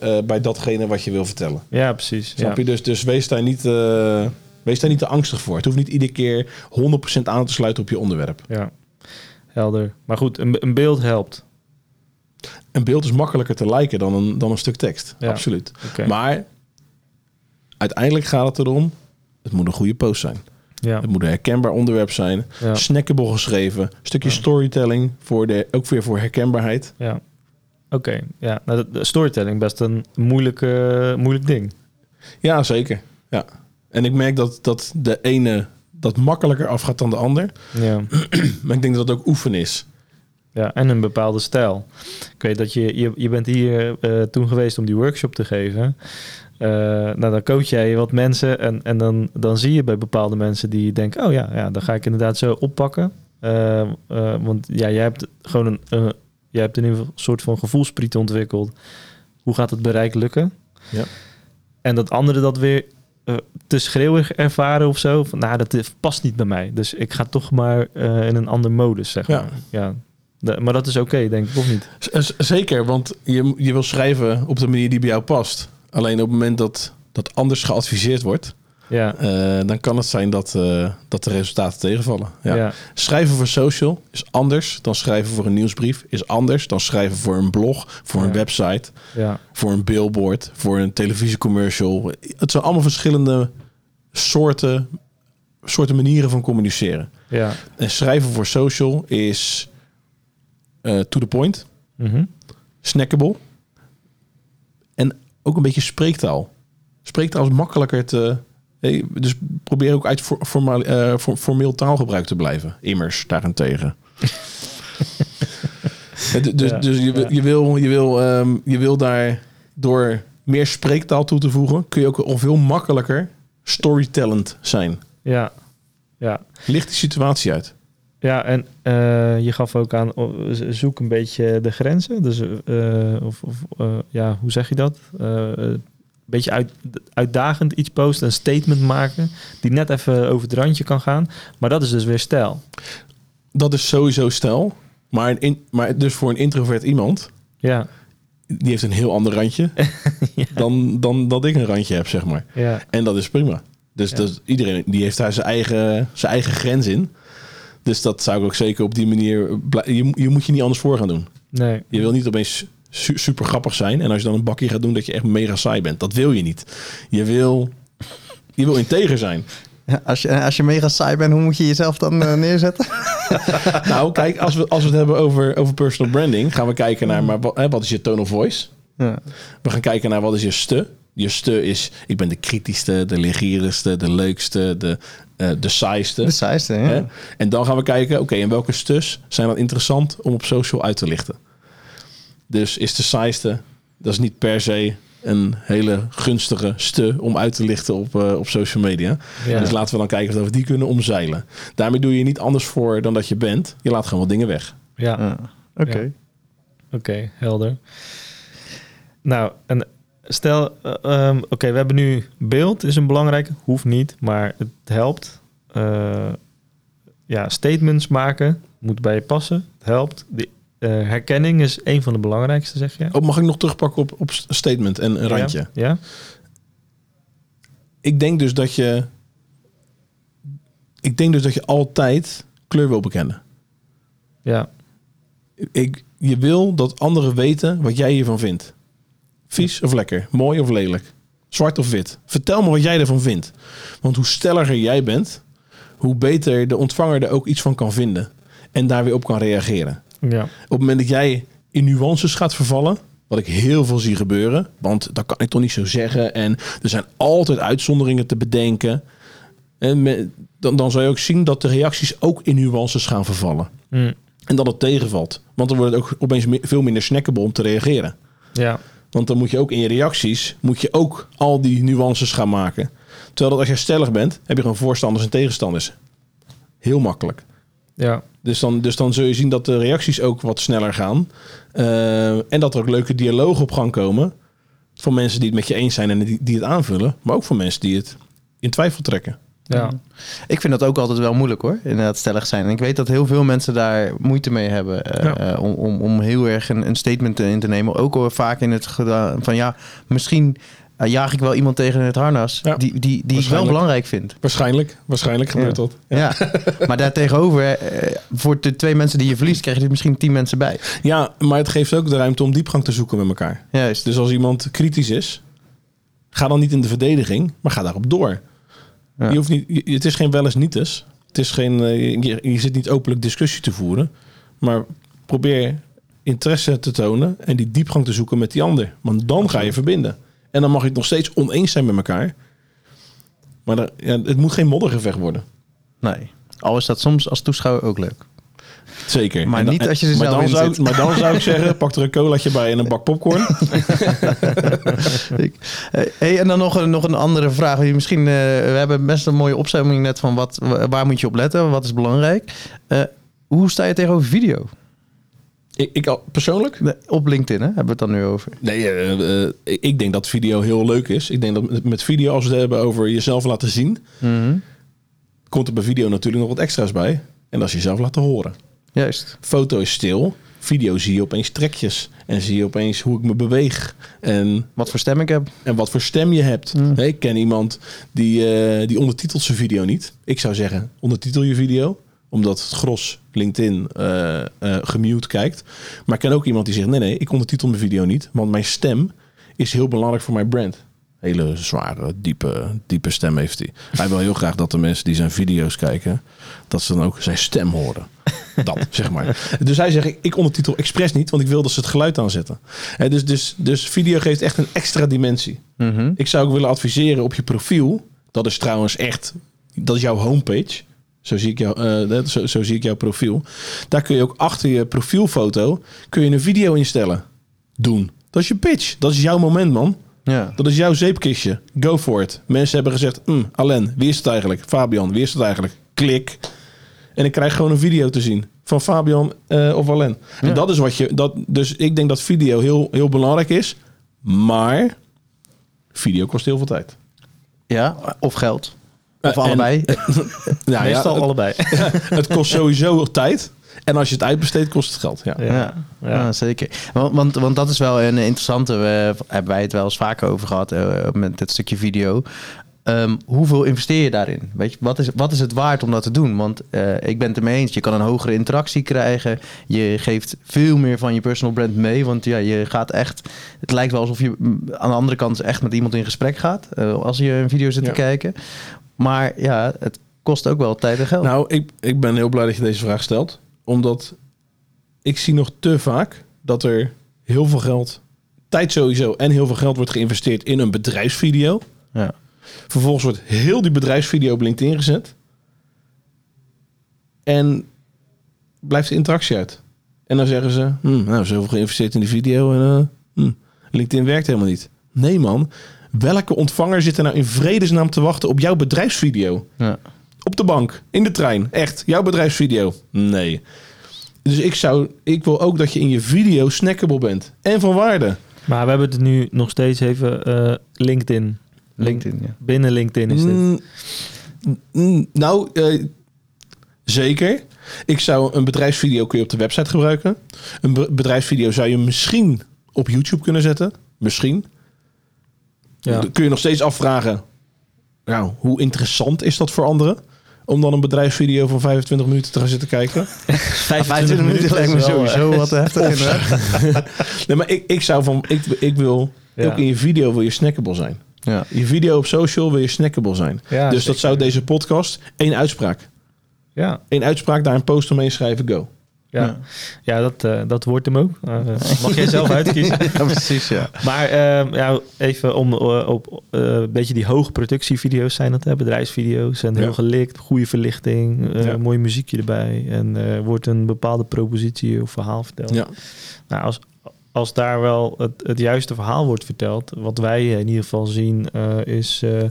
Speaker 3: eh, bij datgene wat je wil vertellen.
Speaker 1: ja, precies. Ja.
Speaker 3: Snap je? Dus, dus wees, daar niet, eh, wees daar niet te angstig voor. Het hoeft niet iedere keer 100% aan te sluiten op je onderwerp.
Speaker 1: ja, helder. Maar goed, een, een beeld helpt.
Speaker 3: Een beeld is makkelijker te liken dan een, dan een stuk tekst.
Speaker 1: Ja.
Speaker 3: Absoluut. Maar uiteindelijk gaat het erom, het moet een goede post zijn.
Speaker 1: Ja,
Speaker 3: Het moet een herkenbaar onderwerp zijn.
Speaker 1: ja,
Speaker 3: Snackable geschreven. Stukje storytelling, voor de, ook weer voor herkenbaarheid.
Speaker 1: ja. Oké, ja. Nou, de- storytelling best een moeilijke, moeilijk ding.
Speaker 3: Ja, zeker. Ja. En ik merk dat, dat de ene dat makkelijker afgaat dan de ander.
Speaker 1: Ja.
Speaker 3: Maar ik denk dat dat ook oefenen is.
Speaker 1: ja, en een bepaalde stijl. Ik weet dat je, je, je bent hier eh, toen geweest om die workshop te geven. Eh, nou, dan coach jij wat mensen en, en dan, dan zie je bij bepaalde mensen die denken... oh ja, ja dan ga ik inderdaad zo oppakken. Eh, eh, want ja, jij hebt gewoon een, jij hebt in ieder geval een soort van gevoelspriet ontwikkeld. Hoe gaat het bereik lukken?
Speaker 3: Ja.
Speaker 1: En dat anderen dat weer te schreeuwig ervaren of zo. Van, nou, dat past niet bij mij. Dus ik ga toch maar in een ander modus, zeg
Speaker 3: Ja.
Speaker 1: maar. Ja. De- maar dat is oké, denk ik, of niet?
Speaker 3: Z- Zeker, want je, je wil schrijven op de manier die bij jou past. Alleen op het moment dat dat anders geadviseerd wordt,
Speaker 1: Ja,
Speaker 3: eh, dan kan het zijn dat, eh, dat de resultaten tegenvallen. Ja.
Speaker 1: ja.
Speaker 3: Schrijven voor social is anders dan schrijven voor een nieuwsbrief. Is anders dan schrijven voor een blog, voor een website,
Speaker 1: ja,
Speaker 3: voor een billboard, voor een televisiecommercial. Het zijn allemaal verschillende soorten, soorten manieren van communiceren.
Speaker 1: ja.
Speaker 3: En schrijven voor social is eh, to the point,
Speaker 1: Mhm.
Speaker 3: snackable ook een beetje spreektaal. Spreektaal is makkelijker te. Dus probeer ook uit for- formaal, for- formeel taalgebruik te blijven. Immers daarentegen. Dus
Speaker 1: Ja,
Speaker 3: dus je, wil-
Speaker 1: ja.
Speaker 3: je, wil, je, wil, ehm, je wil daar door meer spreektaal toe te voegen, kun je ook al veel makkelijker storytellend zijn.
Speaker 1: ja, ja.
Speaker 3: Licht die situatie uit.
Speaker 1: Ja, en eh, je gaf ook aan, zoek een beetje de grenzen. Dus, eh, of, of eh, ja, hoe zeg je dat? Een beetje uit, uitdagend iets posten, een statement maken, die net even over het randje kan gaan. Maar dat is dus weer stijl.
Speaker 3: Dat is sowieso stijl. Maar, een in, maar dus voor een introvert iemand,
Speaker 1: Ja,
Speaker 3: die heeft een heel ander randje dan, dan dat ik een randje heb, zeg maar.
Speaker 1: ja,
Speaker 3: En dat is prima. Dus
Speaker 1: Ja.
Speaker 3: dat, iedereen die heeft daar zijn eigen, zijn eigen grens in. Dus dat zou ik ook zeker op die manier... Je, je moet je niet anders voor gaan doen.
Speaker 1: nee.
Speaker 3: Je wil niet opeens su- super grappig zijn. En als je dan een bakje gaat doen dat je echt mega saai bent. Dat wil je niet. Je wil, je wil integer zijn.
Speaker 2: Ja, als, je, als je mega saai bent, hoe moet je jezelf dan eh, neerzetten?
Speaker 3: Nou, kijk, als we, als we het hebben over, over personal branding... gaan we kijken naar maar wat, hè, wat is je tone of voice.
Speaker 2: Ja.
Speaker 3: We gaan kijken naar wat is je ste. Je ste is, ik ben de kritischste, de legierigste, de leukste, de, eh de saaiste.
Speaker 2: De saaiste, ja.
Speaker 3: Hè? En dan gaan we kijken, oké, en welke stus zijn dan interessant om op social uit te lichten? Dus is de saaiste, dat is niet per se een hele gunstige ste om uit te lichten op, eh, op social media.
Speaker 1: Ja.
Speaker 3: Dus laten we dan kijken of we die kunnen omzeilen. Daarmee doe je niet anders voor dan dat je bent. Je laat gewoon wat dingen weg.
Speaker 1: Ja,
Speaker 2: Ja. Oké.
Speaker 1: Ja. oké, helder. Nou, en stel, eh, ehm, oké, we hebben nu beeld, is een belangrijke, hoeft niet, maar het helpt. Eh, ja, statements maken, moet bij je passen, het helpt. De eh, herkenning is een van de belangrijkste, zeg je.
Speaker 3: Oh, mag ik nog terugpakken op, op statement en een randje?
Speaker 1: Ja? ja?
Speaker 3: Ik denk dus dat je. Ik denk dus dat je altijd kleur wil bekennen.
Speaker 1: Ja,
Speaker 3: Ik, je wil dat anderen weten wat jij hiervan vindt. Vies of lekker, mooi of lelijk, zwart of wit. Vertel me wat jij ervan vindt. Want hoe stelliger jij bent, hoe beter de ontvanger er ook iets van kan vinden. En daar weer op kan reageren.
Speaker 1: ja,
Speaker 3: Op het moment dat jij in nuances gaat vervallen, wat ik heel veel zie gebeuren, want dat kan ik toch niet zo zeggen. En er zijn altijd uitzonderingen te bedenken. En me- dan, dan zal je ook zien dat de reacties ook in nuances gaan vervallen.
Speaker 1: Mm,
Speaker 3: En dat het tegenvalt. Want dan wordt het ook opeens me- veel minder snackable om te reageren.
Speaker 1: ja,
Speaker 3: Want dan moet je ook in je reacties, moet je ook al die nuances gaan maken. Terwijl dat als jij stellig bent, heb je gewoon voorstanders en tegenstanders. Heel makkelijk.
Speaker 1: ja,
Speaker 3: Dus dan, dus dan zul je zien dat de reacties ook wat sneller gaan. Eh, en dat er ook leuke dialogen op gang komen. Van mensen die het met je eens zijn en die, die het aanvullen. Maar ook van mensen die het in twijfel trekken.
Speaker 1: Ja,
Speaker 2: Ik vind dat ook altijd wel moeilijk hoor, inderdaad stellig zijn. En ik weet dat heel veel mensen daar moeite mee hebben
Speaker 1: Ja.
Speaker 2: eh, om, om, om heel erg een, een statement in te nemen. Ook al vaak in het gedaan van ja, misschien eh, jaag ik wel iemand tegen het harnas
Speaker 3: Ja,
Speaker 2: die, die, die ik wel belangrijk vind.
Speaker 3: Waarschijnlijk, waarschijnlijk gebeurt
Speaker 2: Ja.
Speaker 3: dat.
Speaker 2: Ja, maar daartegenover, eh, voor de twee mensen die je verliest, krijg je er misschien tien mensen bij.
Speaker 3: Ja, maar het geeft ook de ruimte om diepgang te zoeken met elkaar.
Speaker 2: Juist.
Speaker 3: Dus als iemand kritisch is, ga dan niet in de verdediging, maar ga daarop door.
Speaker 2: Ja.
Speaker 3: Je hoeft niet, je- het is geen wel eens niet eens. Het is geen, eh, je, je zit niet openlijk discussie te voeren. Maar probeer interesse te tonen en die diepgang te zoeken met die ander. Want dan ga je verbinden. En dan mag je het nog steeds oneens zijn met elkaar. Maar er- ja, het moet geen moddergevecht worden.
Speaker 2: Nee. Al is dat soms als toeschouwer ook leuk.
Speaker 3: Zeker.
Speaker 2: Maar
Speaker 3: dan-
Speaker 2: niet als je
Speaker 3: maar
Speaker 2: zelf
Speaker 3: dan zou,
Speaker 2: zit.
Speaker 3: Maar dan zou ik zeggen, pak er een colaatje bij en een bak popcorn.
Speaker 2: Hey, en dan nog een, nog een andere vraag. Misschien, eh, we hebben best een mooie opzomming net van wat, wa- waar moet je op letten, wat is belangrijk. Eh, hoe sta je tegenover video?
Speaker 3: ik, ik al- persoonlijk?
Speaker 2: Op LinkedIn, hè? hebben we het dan nu over.
Speaker 3: Nee, eh, ik- denk dat video heel leuk is. Ik denk dat met- met video, als we het hebben over jezelf laten zien, komt er bij video natuurlijk nog wat extra's bij. En dat is jezelf laten horen.
Speaker 2: Juist.
Speaker 3: Foto is stil. Video zie je opeens trekjes. En zie je opeens hoe ik me beweeg. En,
Speaker 2: Wat voor stem ik heb.
Speaker 3: en wat voor stem je hebt. Nee, ik ken iemand die, eh, die ondertitelt zijn video niet. Ik zou zeggen, ondertitel je video. Omdat het gros LinkedIn eh, gemute kijkt. Maar ik ken ook iemand die zegt, nee nee, ik ondertitel mijn video niet. Want mijn stem is heel belangrijk voor mijn brand. Hele zware, diepe, diepe stem heeft hij. Hij wil heel graag dat de mensen die zijn video's kijken, dat ze dan ook zijn stem horen. Dat, zeg maar. Dus hij zegt, ik- ondertitel expres niet, want ik wil dat ze het geluid aanzetten. Hè, dus, dus, dus video geeft echt een extra dimensie.
Speaker 2: Mhm.
Speaker 3: Ik zou ook willen adviseren op je profiel. Dat is trouwens echt, dat is jouw homepage. Zo zie ik, jou, eh, zo, zo zie ik jouw profiel. Daar kun je ook achter je profielfoto kun je een video instellen. Doen. Dat is je pitch. Dat is jouw moment, man.
Speaker 2: Ja.
Speaker 3: Dat is jouw zeepkistje. Go for it. Mensen hebben gezegd, hm, Alain, wie is het eigenlijk? Fabian, wie is het eigenlijk? Klik. En ik krijg gewoon een video te zien van Fabian eh, of Alain. En
Speaker 2: Ja.
Speaker 3: dat is wat je... Dat, dus ik denk dat video heel, heel belangrijk is. Maar video kost heel veel tijd.
Speaker 2: ja, of geld. Of
Speaker 3: Eh, en-
Speaker 2: allebei.
Speaker 3: Nou
Speaker 1: Meestal
Speaker 3: het,
Speaker 1: allebei.
Speaker 3: het kost sowieso tijd. En als je het uitbesteedt, kost het geld. Ja.
Speaker 2: Ja,
Speaker 1: Ja.
Speaker 2: ja. zeker. Want, want, want dat is wel een interessante, we hebben wij het wel eens vaker over gehad eh, met dit stukje video. Ehm, hoeveel investeer je daarin? Weet je, wat, is, wat is het waard om dat te doen? Want eh, ik ben het ermee eens, je kan een hogere interactie krijgen. Je geeft veel meer van je personal brand mee. Want ja, je gaat echt, het lijkt wel alsof je mm, aan de andere kant echt met iemand in gesprek gaat. eh, als je een video zit
Speaker 3: Ja.
Speaker 2: te kijken. Maar ja, het kost ook wel tijd en geld.
Speaker 3: Nou, ik, ik ben heel blij dat je deze vraag stelt. Omdat ik zie nog te vaak dat er heel veel geld, tijd sowieso, en heel veel geld wordt geïnvesteerd in een bedrijfsvideo.
Speaker 2: ja.
Speaker 3: Vervolgens wordt heel die bedrijfsvideo op LinkedIn gezet. En blijft de interactie uit. En dan zeggen ze, hm, nou, zoveel geïnvesteerd in die video en eh, hm, LinkedIn werkt helemaal niet. Nee man, welke ontvanger zit er nou in vredesnaam te wachten op jouw bedrijfsvideo?
Speaker 2: Ja.
Speaker 3: Op de bank, in de trein, echt, jouw bedrijfsvideo? Nee. Dus ik zou, ik wil ook dat je in je video snackable bent. En van waarde.
Speaker 1: Maar we hebben het nu nog steeds even eh, LinkedIn.
Speaker 2: LinkedIn, ja.
Speaker 1: Binnen LinkedIn is dit.
Speaker 3: Mm, mm, nou, eh, zeker. Ik zou een bedrijfsvideo kun je op de website gebruiken. Een be- bedrijfsvideo zou je misschien op YouTube kunnen zetten. Misschien.
Speaker 1: Ja.
Speaker 3: Dan kun je nog steeds afvragen. Nou, hoe interessant is dat voor anderen? Om dan een bedrijfsvideo van 25 minuten te gaan zitten kijken.
Speaker 2: 25 minuten lijkt me sowieso wat heftig.
Speaker 3: Nee, maar ik, ik zou van. Ik, ik wil.
Speaker 1: Ja.
Speaker 3: Ook in je video wil je snackable zijn.
Speaker 2: Ja.
Speaker 3: Je video op social wil je snackable zijn.
Speaker 1: Ja,
Speaker 3: dus dat zou deze podcast één uitspraak.
Speaker 1: Ja,
Speaker 3: Eén uitspraak, daar een post omheen schrijven, go.
Speaker 1: ja. ja dat, eh, dat wordt hem ook. Eh, mag jij zelf uitkiezen.
Speaker 2: ja, precies, ja.
Speaker 1: Maar ehm, ja, even om eh, op een beetje die hoge productievideo's zijn dat, hè? bedrijfsvideo's. En heel gelikt, goede verlichting,
Speaker 3: Ja.
Speaker 1: mooi muziekje erbij. En wordt een bepaalde propositie of verhaal verteld.
Speaker 3: Ja.
Speaker 1: Nou, als, als daar wel het, het juiste verhaal wordt verteld, wat wij in ieder geval zien, eh, is. eh,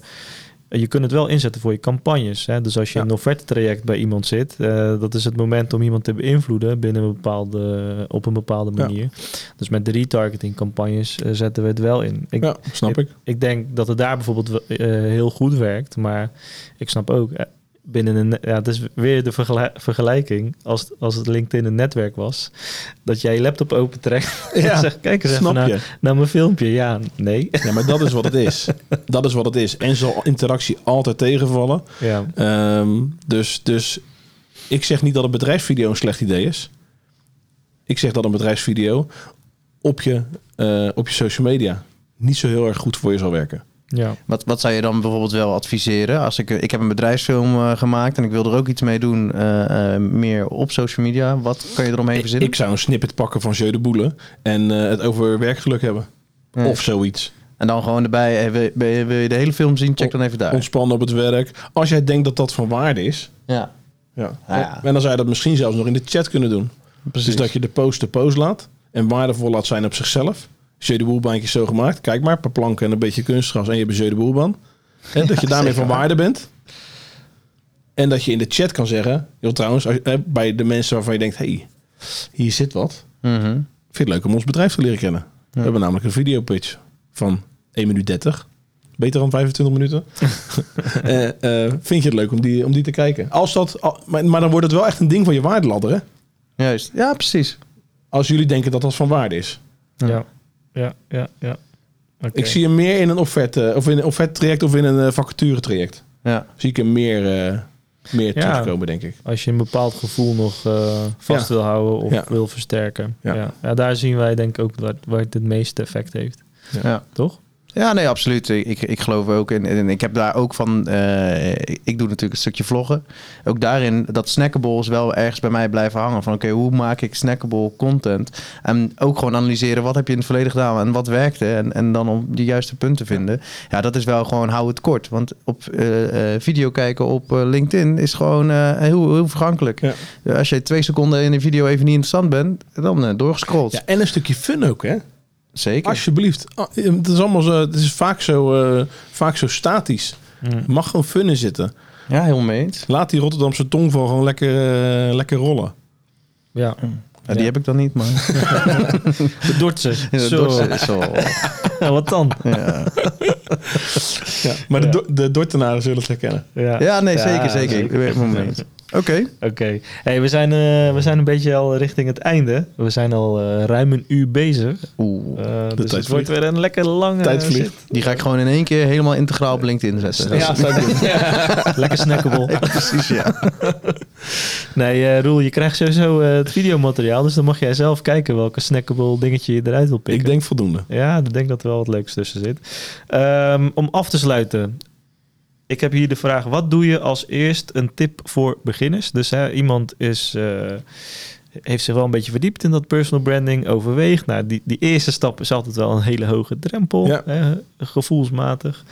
Speaker 1: je kunt het wel inzetten voor je campagnes. Hè? Dus als je
Speaker 3: Ja.
Speaker 1: in een offerte-traject bij iemand zit, eh, dat is het moment om iemand te beïnvloeden binnen een bepaalde, op een bepaalde
Speaker 3: Ja.
Speaker 1: manier. Dus met de retargeting-campagnes eh, zetten we het wel in. Ik,
Speaker 3: ja, snap ik.
Speaker 1: ik denk dat het daar bijvoorbeeld heel goed werkt, maar ik snap ook binnen een, ja, het is weer de vergel- vergelijking als, als het LinkedIn een netwerk was, dat jij je laptop opentrekt en
Speaker 3: Ja,
Speaker 1: zegt, kijk eens even naar,
Speaker 3: je?
Speaker 1: naar mijn filmpje. Ja, nee.
Speaker 3: Ja, maar dat is wat het is. Dat is wat het is. En zal interactie altijd tegenvallen.
Speaker 1: Ja,
Speaker 3: Ehm, dus, dus ik zeg niet dat een bedrijfsvideo een slecht idee is. Ik zeg dat een bedrijfsvideo op je, eh, op je social media niet zo heel erg goed voor je zal werken.
Speaker 1: Ja.
Speaker 2: Wat, wat zou je dan bijvoorbeeld wel adviseren? Als ik, ik heb een bedrijfsfilm eh, gemaakt en ik wil er ook iets mee doen, eh, eh, meer op social media. Wat kan je eromheen
Speaker 3: Ik,
Speaker 2: verzinnen?
Speaker 3: ik zou een snippet pakken van Jeu de Boele en eh, het over werkgeluk hebben.
Speaker 2: Ja.
Speaker 3: Of zoiets.
Speaker 2: En dan gewoon erbij, hey, wil, je- wil je de hele film zien? Check dan even daar.
Speaker 3: Ontspannen op het werk. Als jij denkt dat dat van waarde is.
Speaker 2: Ja,
Speaker 3: Ja.
Speaker 2: Ja.
Speaker 3: En dan zou je dat misschien zelfs nog in de chat kunnen doen.
Speaker 2: precies.
Speaker 3: Dus dat je de post de post laat. En waardevol laat zijn op zichzelf. Jeu de zo gemaakt. Kijk maar, een paar planken en een beetje kunstgras. En je hebt een Jeu de Boelbaan. En dat je daarmee van
Speaker 2: waar.
Speaker 3: waarde bent. En dat je in de chat kan zeggen. Joh, trouwens, als je- eh, bij de mensen waarvan je denkt... hey, hier zit wat.
Speaker 2: Mhm.
Speaker 3: Vind je het leuk om ons bedrijf te leren kennen? We hebben namelijk een videopitch van 1 minuut 30. Beter dan 25 minuten. Eh, eh, vind je het leuk om die, om die te kijken? Als dat, al- maar, maar dan wordt het wel echt een ding van je waardeladder, hè?
Speaker 2: Juist, ja precies.
Speaker 3: Als jullie denken dat dat van waarde is.
Speaker 1: Ja. Ja, ja, ja. Oké.
Speaker 3: Ik zie hem meer in een offerte, of in een offerte traject of in een eh, vacature traject.
Speaker 2: Ja.
Speaker 3: Zie ik hem meer, eh, meer
Speaker 1: Ja.
Speaker 3: terugkomen, denk ik.
Speaker 1: Als je een bepaald gevoel nog eh, vast
Speaker 3: Ja.
Speaker 1: wil houden of
Speaker 3: Ja.
Speaker 1: wil versterken. Ja.
Speaker 3: Ja.
Speaker 1: Ja. daar zien wij denk ik ook waar, waar het het meeste effect heeft.
Speaker 2: Ja.
Speaker 1: Toch?
Speaker 2: Ja, nee, absoluut. Ik, ik geloof ook in. En ik heb daar ook van. eh, ik doe natuurlijk een stukje vloggen. Ook daarin, dat snackable is wel ergens bij mij blijven hangen. Van oké, hoe maak ik snackable content? En ook gewoon analyseren wat heb je in het verleden gedaan en wat werkte. En, en dan om die juiste punten vinden. Ja, dat is wel gewoon hou het kort. Want op eh, eh, video kijken op eh, LinkedIn is gewoon eh, heel, heel vergankelijk.
Speaker 3: Ja.
Speaker 2: Als je twee seconden in een video even niet interessant bent, dan doorgescrolld.
Speaker 3: Ja, en een stukje fun ook, hè?
Speaker 2: Zeker.
Speaker 3: Alsjeblieft. Ah, Het is allemaal zo, het is vaak zo, eh, vaak zo statisch.
Speaker 1: Mm.
Speaker 3: Er mag gewoon fun in zitten.
Speaker 2: Ja, heel mee eens.
Speaker 3: Laat die Rotterdamse tongval gewoon lekker, eh, lekker rollen.
Speaker 1: Ja.
Speaker 2: Ja, die
Speaker 1: Ja.
Speaker 2: heb ik dan niet, maar...
Speaker 1: De Dortse.
Speaker 2: Ja,
Speaker 1: Zo.
Speaker 2: zo.
Speaker 1: Ja, wat dan?
Speaker 2: Ja.
Speaker 3: Ja, maar de. Do- de Dortenaren zullen het herkennen.
Speaker 1: Ja,
Speaker 2: ja, nee, zeker,
Speaker 1: Ja,
Speaker 2: zeker. Ik ben het Oké.
Speaker 1: Oké. Hey, we, zijn, eh, we zijn een beetje al richting het einde. We zijn al eh, ruim een uur bezig.
Speaker 2: Oeh.
Speaker 1: Eh, dus
Speaker 3: tijd
Speaker 1: het wordt weer een lekker lange
Speaker 3: Tijd.
Speaker 2: Die ga ik gewoon in één keer helemaal integraal op LinkedIn zetten.
Speaker 1: Ja, zou ik doen. lekker snackable.
Speaker 2: precies, ja.
Speaker 1: Nee, Roel, je krijgt sowieso het videomateriaal. Dus dan mag jij zelf kijken welke snackable dingetje je eruit wil pikken.
Speaker 3: Ik denk voldoende.
Speaker 1: Ja, ik denk dat er wel wat leuks tussen zit. Ehm, om af te sluiten. Ik heb hier de vraag, wat doe je als eerst een tip voor beginners? Dus hè, iemand is, eh, heeft zich wel een beetje verdiept in dat personal branding, overweegt. Nou, die, die eerste stap is altijd wel een hele hoge drempel,
Speaker 3: Ja.
Speaker 1: hè, gevoelsmatig.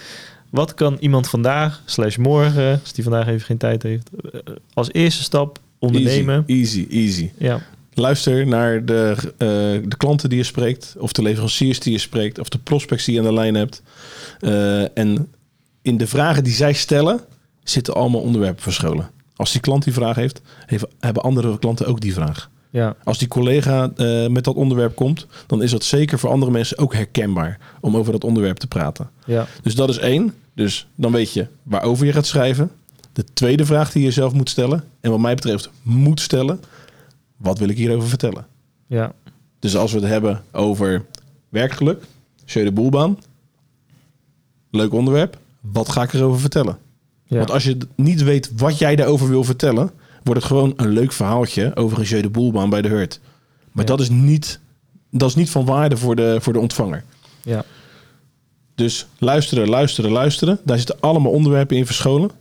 Speaker 1: Wat kan iemand vandaag, slash morgen, als die vandaag even geen tijd heeft, eh, als eerste stap ondernemen?
Speaker 3: Easy, easy, easy.
Speaker 1: Ja,
Speaker 3: Luister naar de, eh, de klanten die je spreekt, of de leveranciers die je spreekt, of de prospects die je aan de lijn hebt. En in de vragen die zij stellen, zitten allemaal onderwerpen verscholen. Als die klant die vraag heeft, heeft hebben andere klanten ook die vraag.
Speaker 1: ja,
Speaker 3: Als die collega eh, met dat onderwerp komt, dan is dat zeker voor andere mensen ook herkenbaar om over dat onderwerp te praten.
Speaker 1: ja,
Speaker 3: Dus dat is één. Dus dan weet je waarover je gaat schrijven. De tweede vraag die je zelf moet stellen, en wat mij betreft moet stellen, wat wil ik hierover vertellen?
Speaker 1: ja,
Speaker 3: Dus als we het hebben over werkgeluk, Jeu de Boelbaan, leuk onderwerp, wat ga ik erover vertellen?
Speaker 1: ja.
Speaker 3: Want als je niet weet wat jij daarover wil vertellen, wordt het gewoon een leuk verhaaltje over een Jeu de Boelbaan bij de Hurt. Maar
Speaker 1: Ja.
Speaker 3: dat, is niet, dat is niet van waarde voor de, voor de ontvanger.
Speaker 1: ja.
Speaker 3: Dus luisteren, luisteren, luisteren. Daar zitten allemaal onderwerpen in verscholen.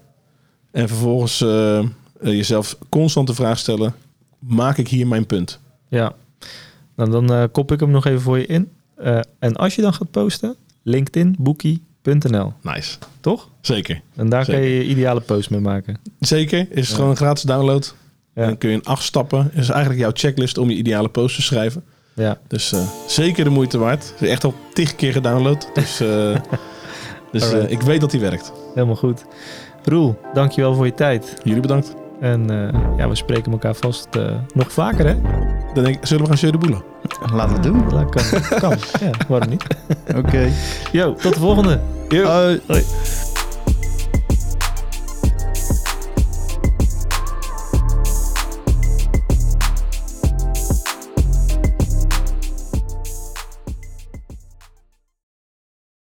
Speaker 3: En vervolgens eh, eh, jezelf constant de vraag stellen: maak ik hier mijn punt?
Speaker 1: Ja, nou, dan eh, kop ik hem nog even voor je in. En als je dan gaat posten, linkedinbookie.nl,
Speaker 3: Nice.
Speaker 1: toch?
Speaker 3: Zeker.
Speaker 1: En daar
Speaker 3: Zeker.
Speaker 1: kan je je ideale post mee maken.
Speaker 3: Zeker. Is het
Speaker 1: Ja.
Speaker 3: gewoon een gratis download.
Speaker 1: Ja.
Speaker 3: En dan kun je in acht stappen. Is eigenlijk jouw checklist om je ideale post te schrijven.
Speaker 1: Ja,
Speaker 3: Dus eh, zeker de moeite waard. Is echt al tig keer gedownload. Dus, eh, dus eh, ik weet dat die werkt.
Speaker 1: helemaal goed. Roel, dankjewel voor je tijd.
Speaker 3: Jullie bedankt.
Speaker 1: En ja, we spreken elkaar vast nog vaker, hè?
Speaker 3: Dan denk ik, zullen we gaan Boelen?
Speaker 2: Laten we het doen.
Speaker 1: Ja, kan, kan. Ja, waarom niet?
Speaker 2: Oké.
Speaker 1: Yo, tot de volgende.
Speaker 3: Yo.
Speaker 2: Hoi.
Speaker 1: Hoi.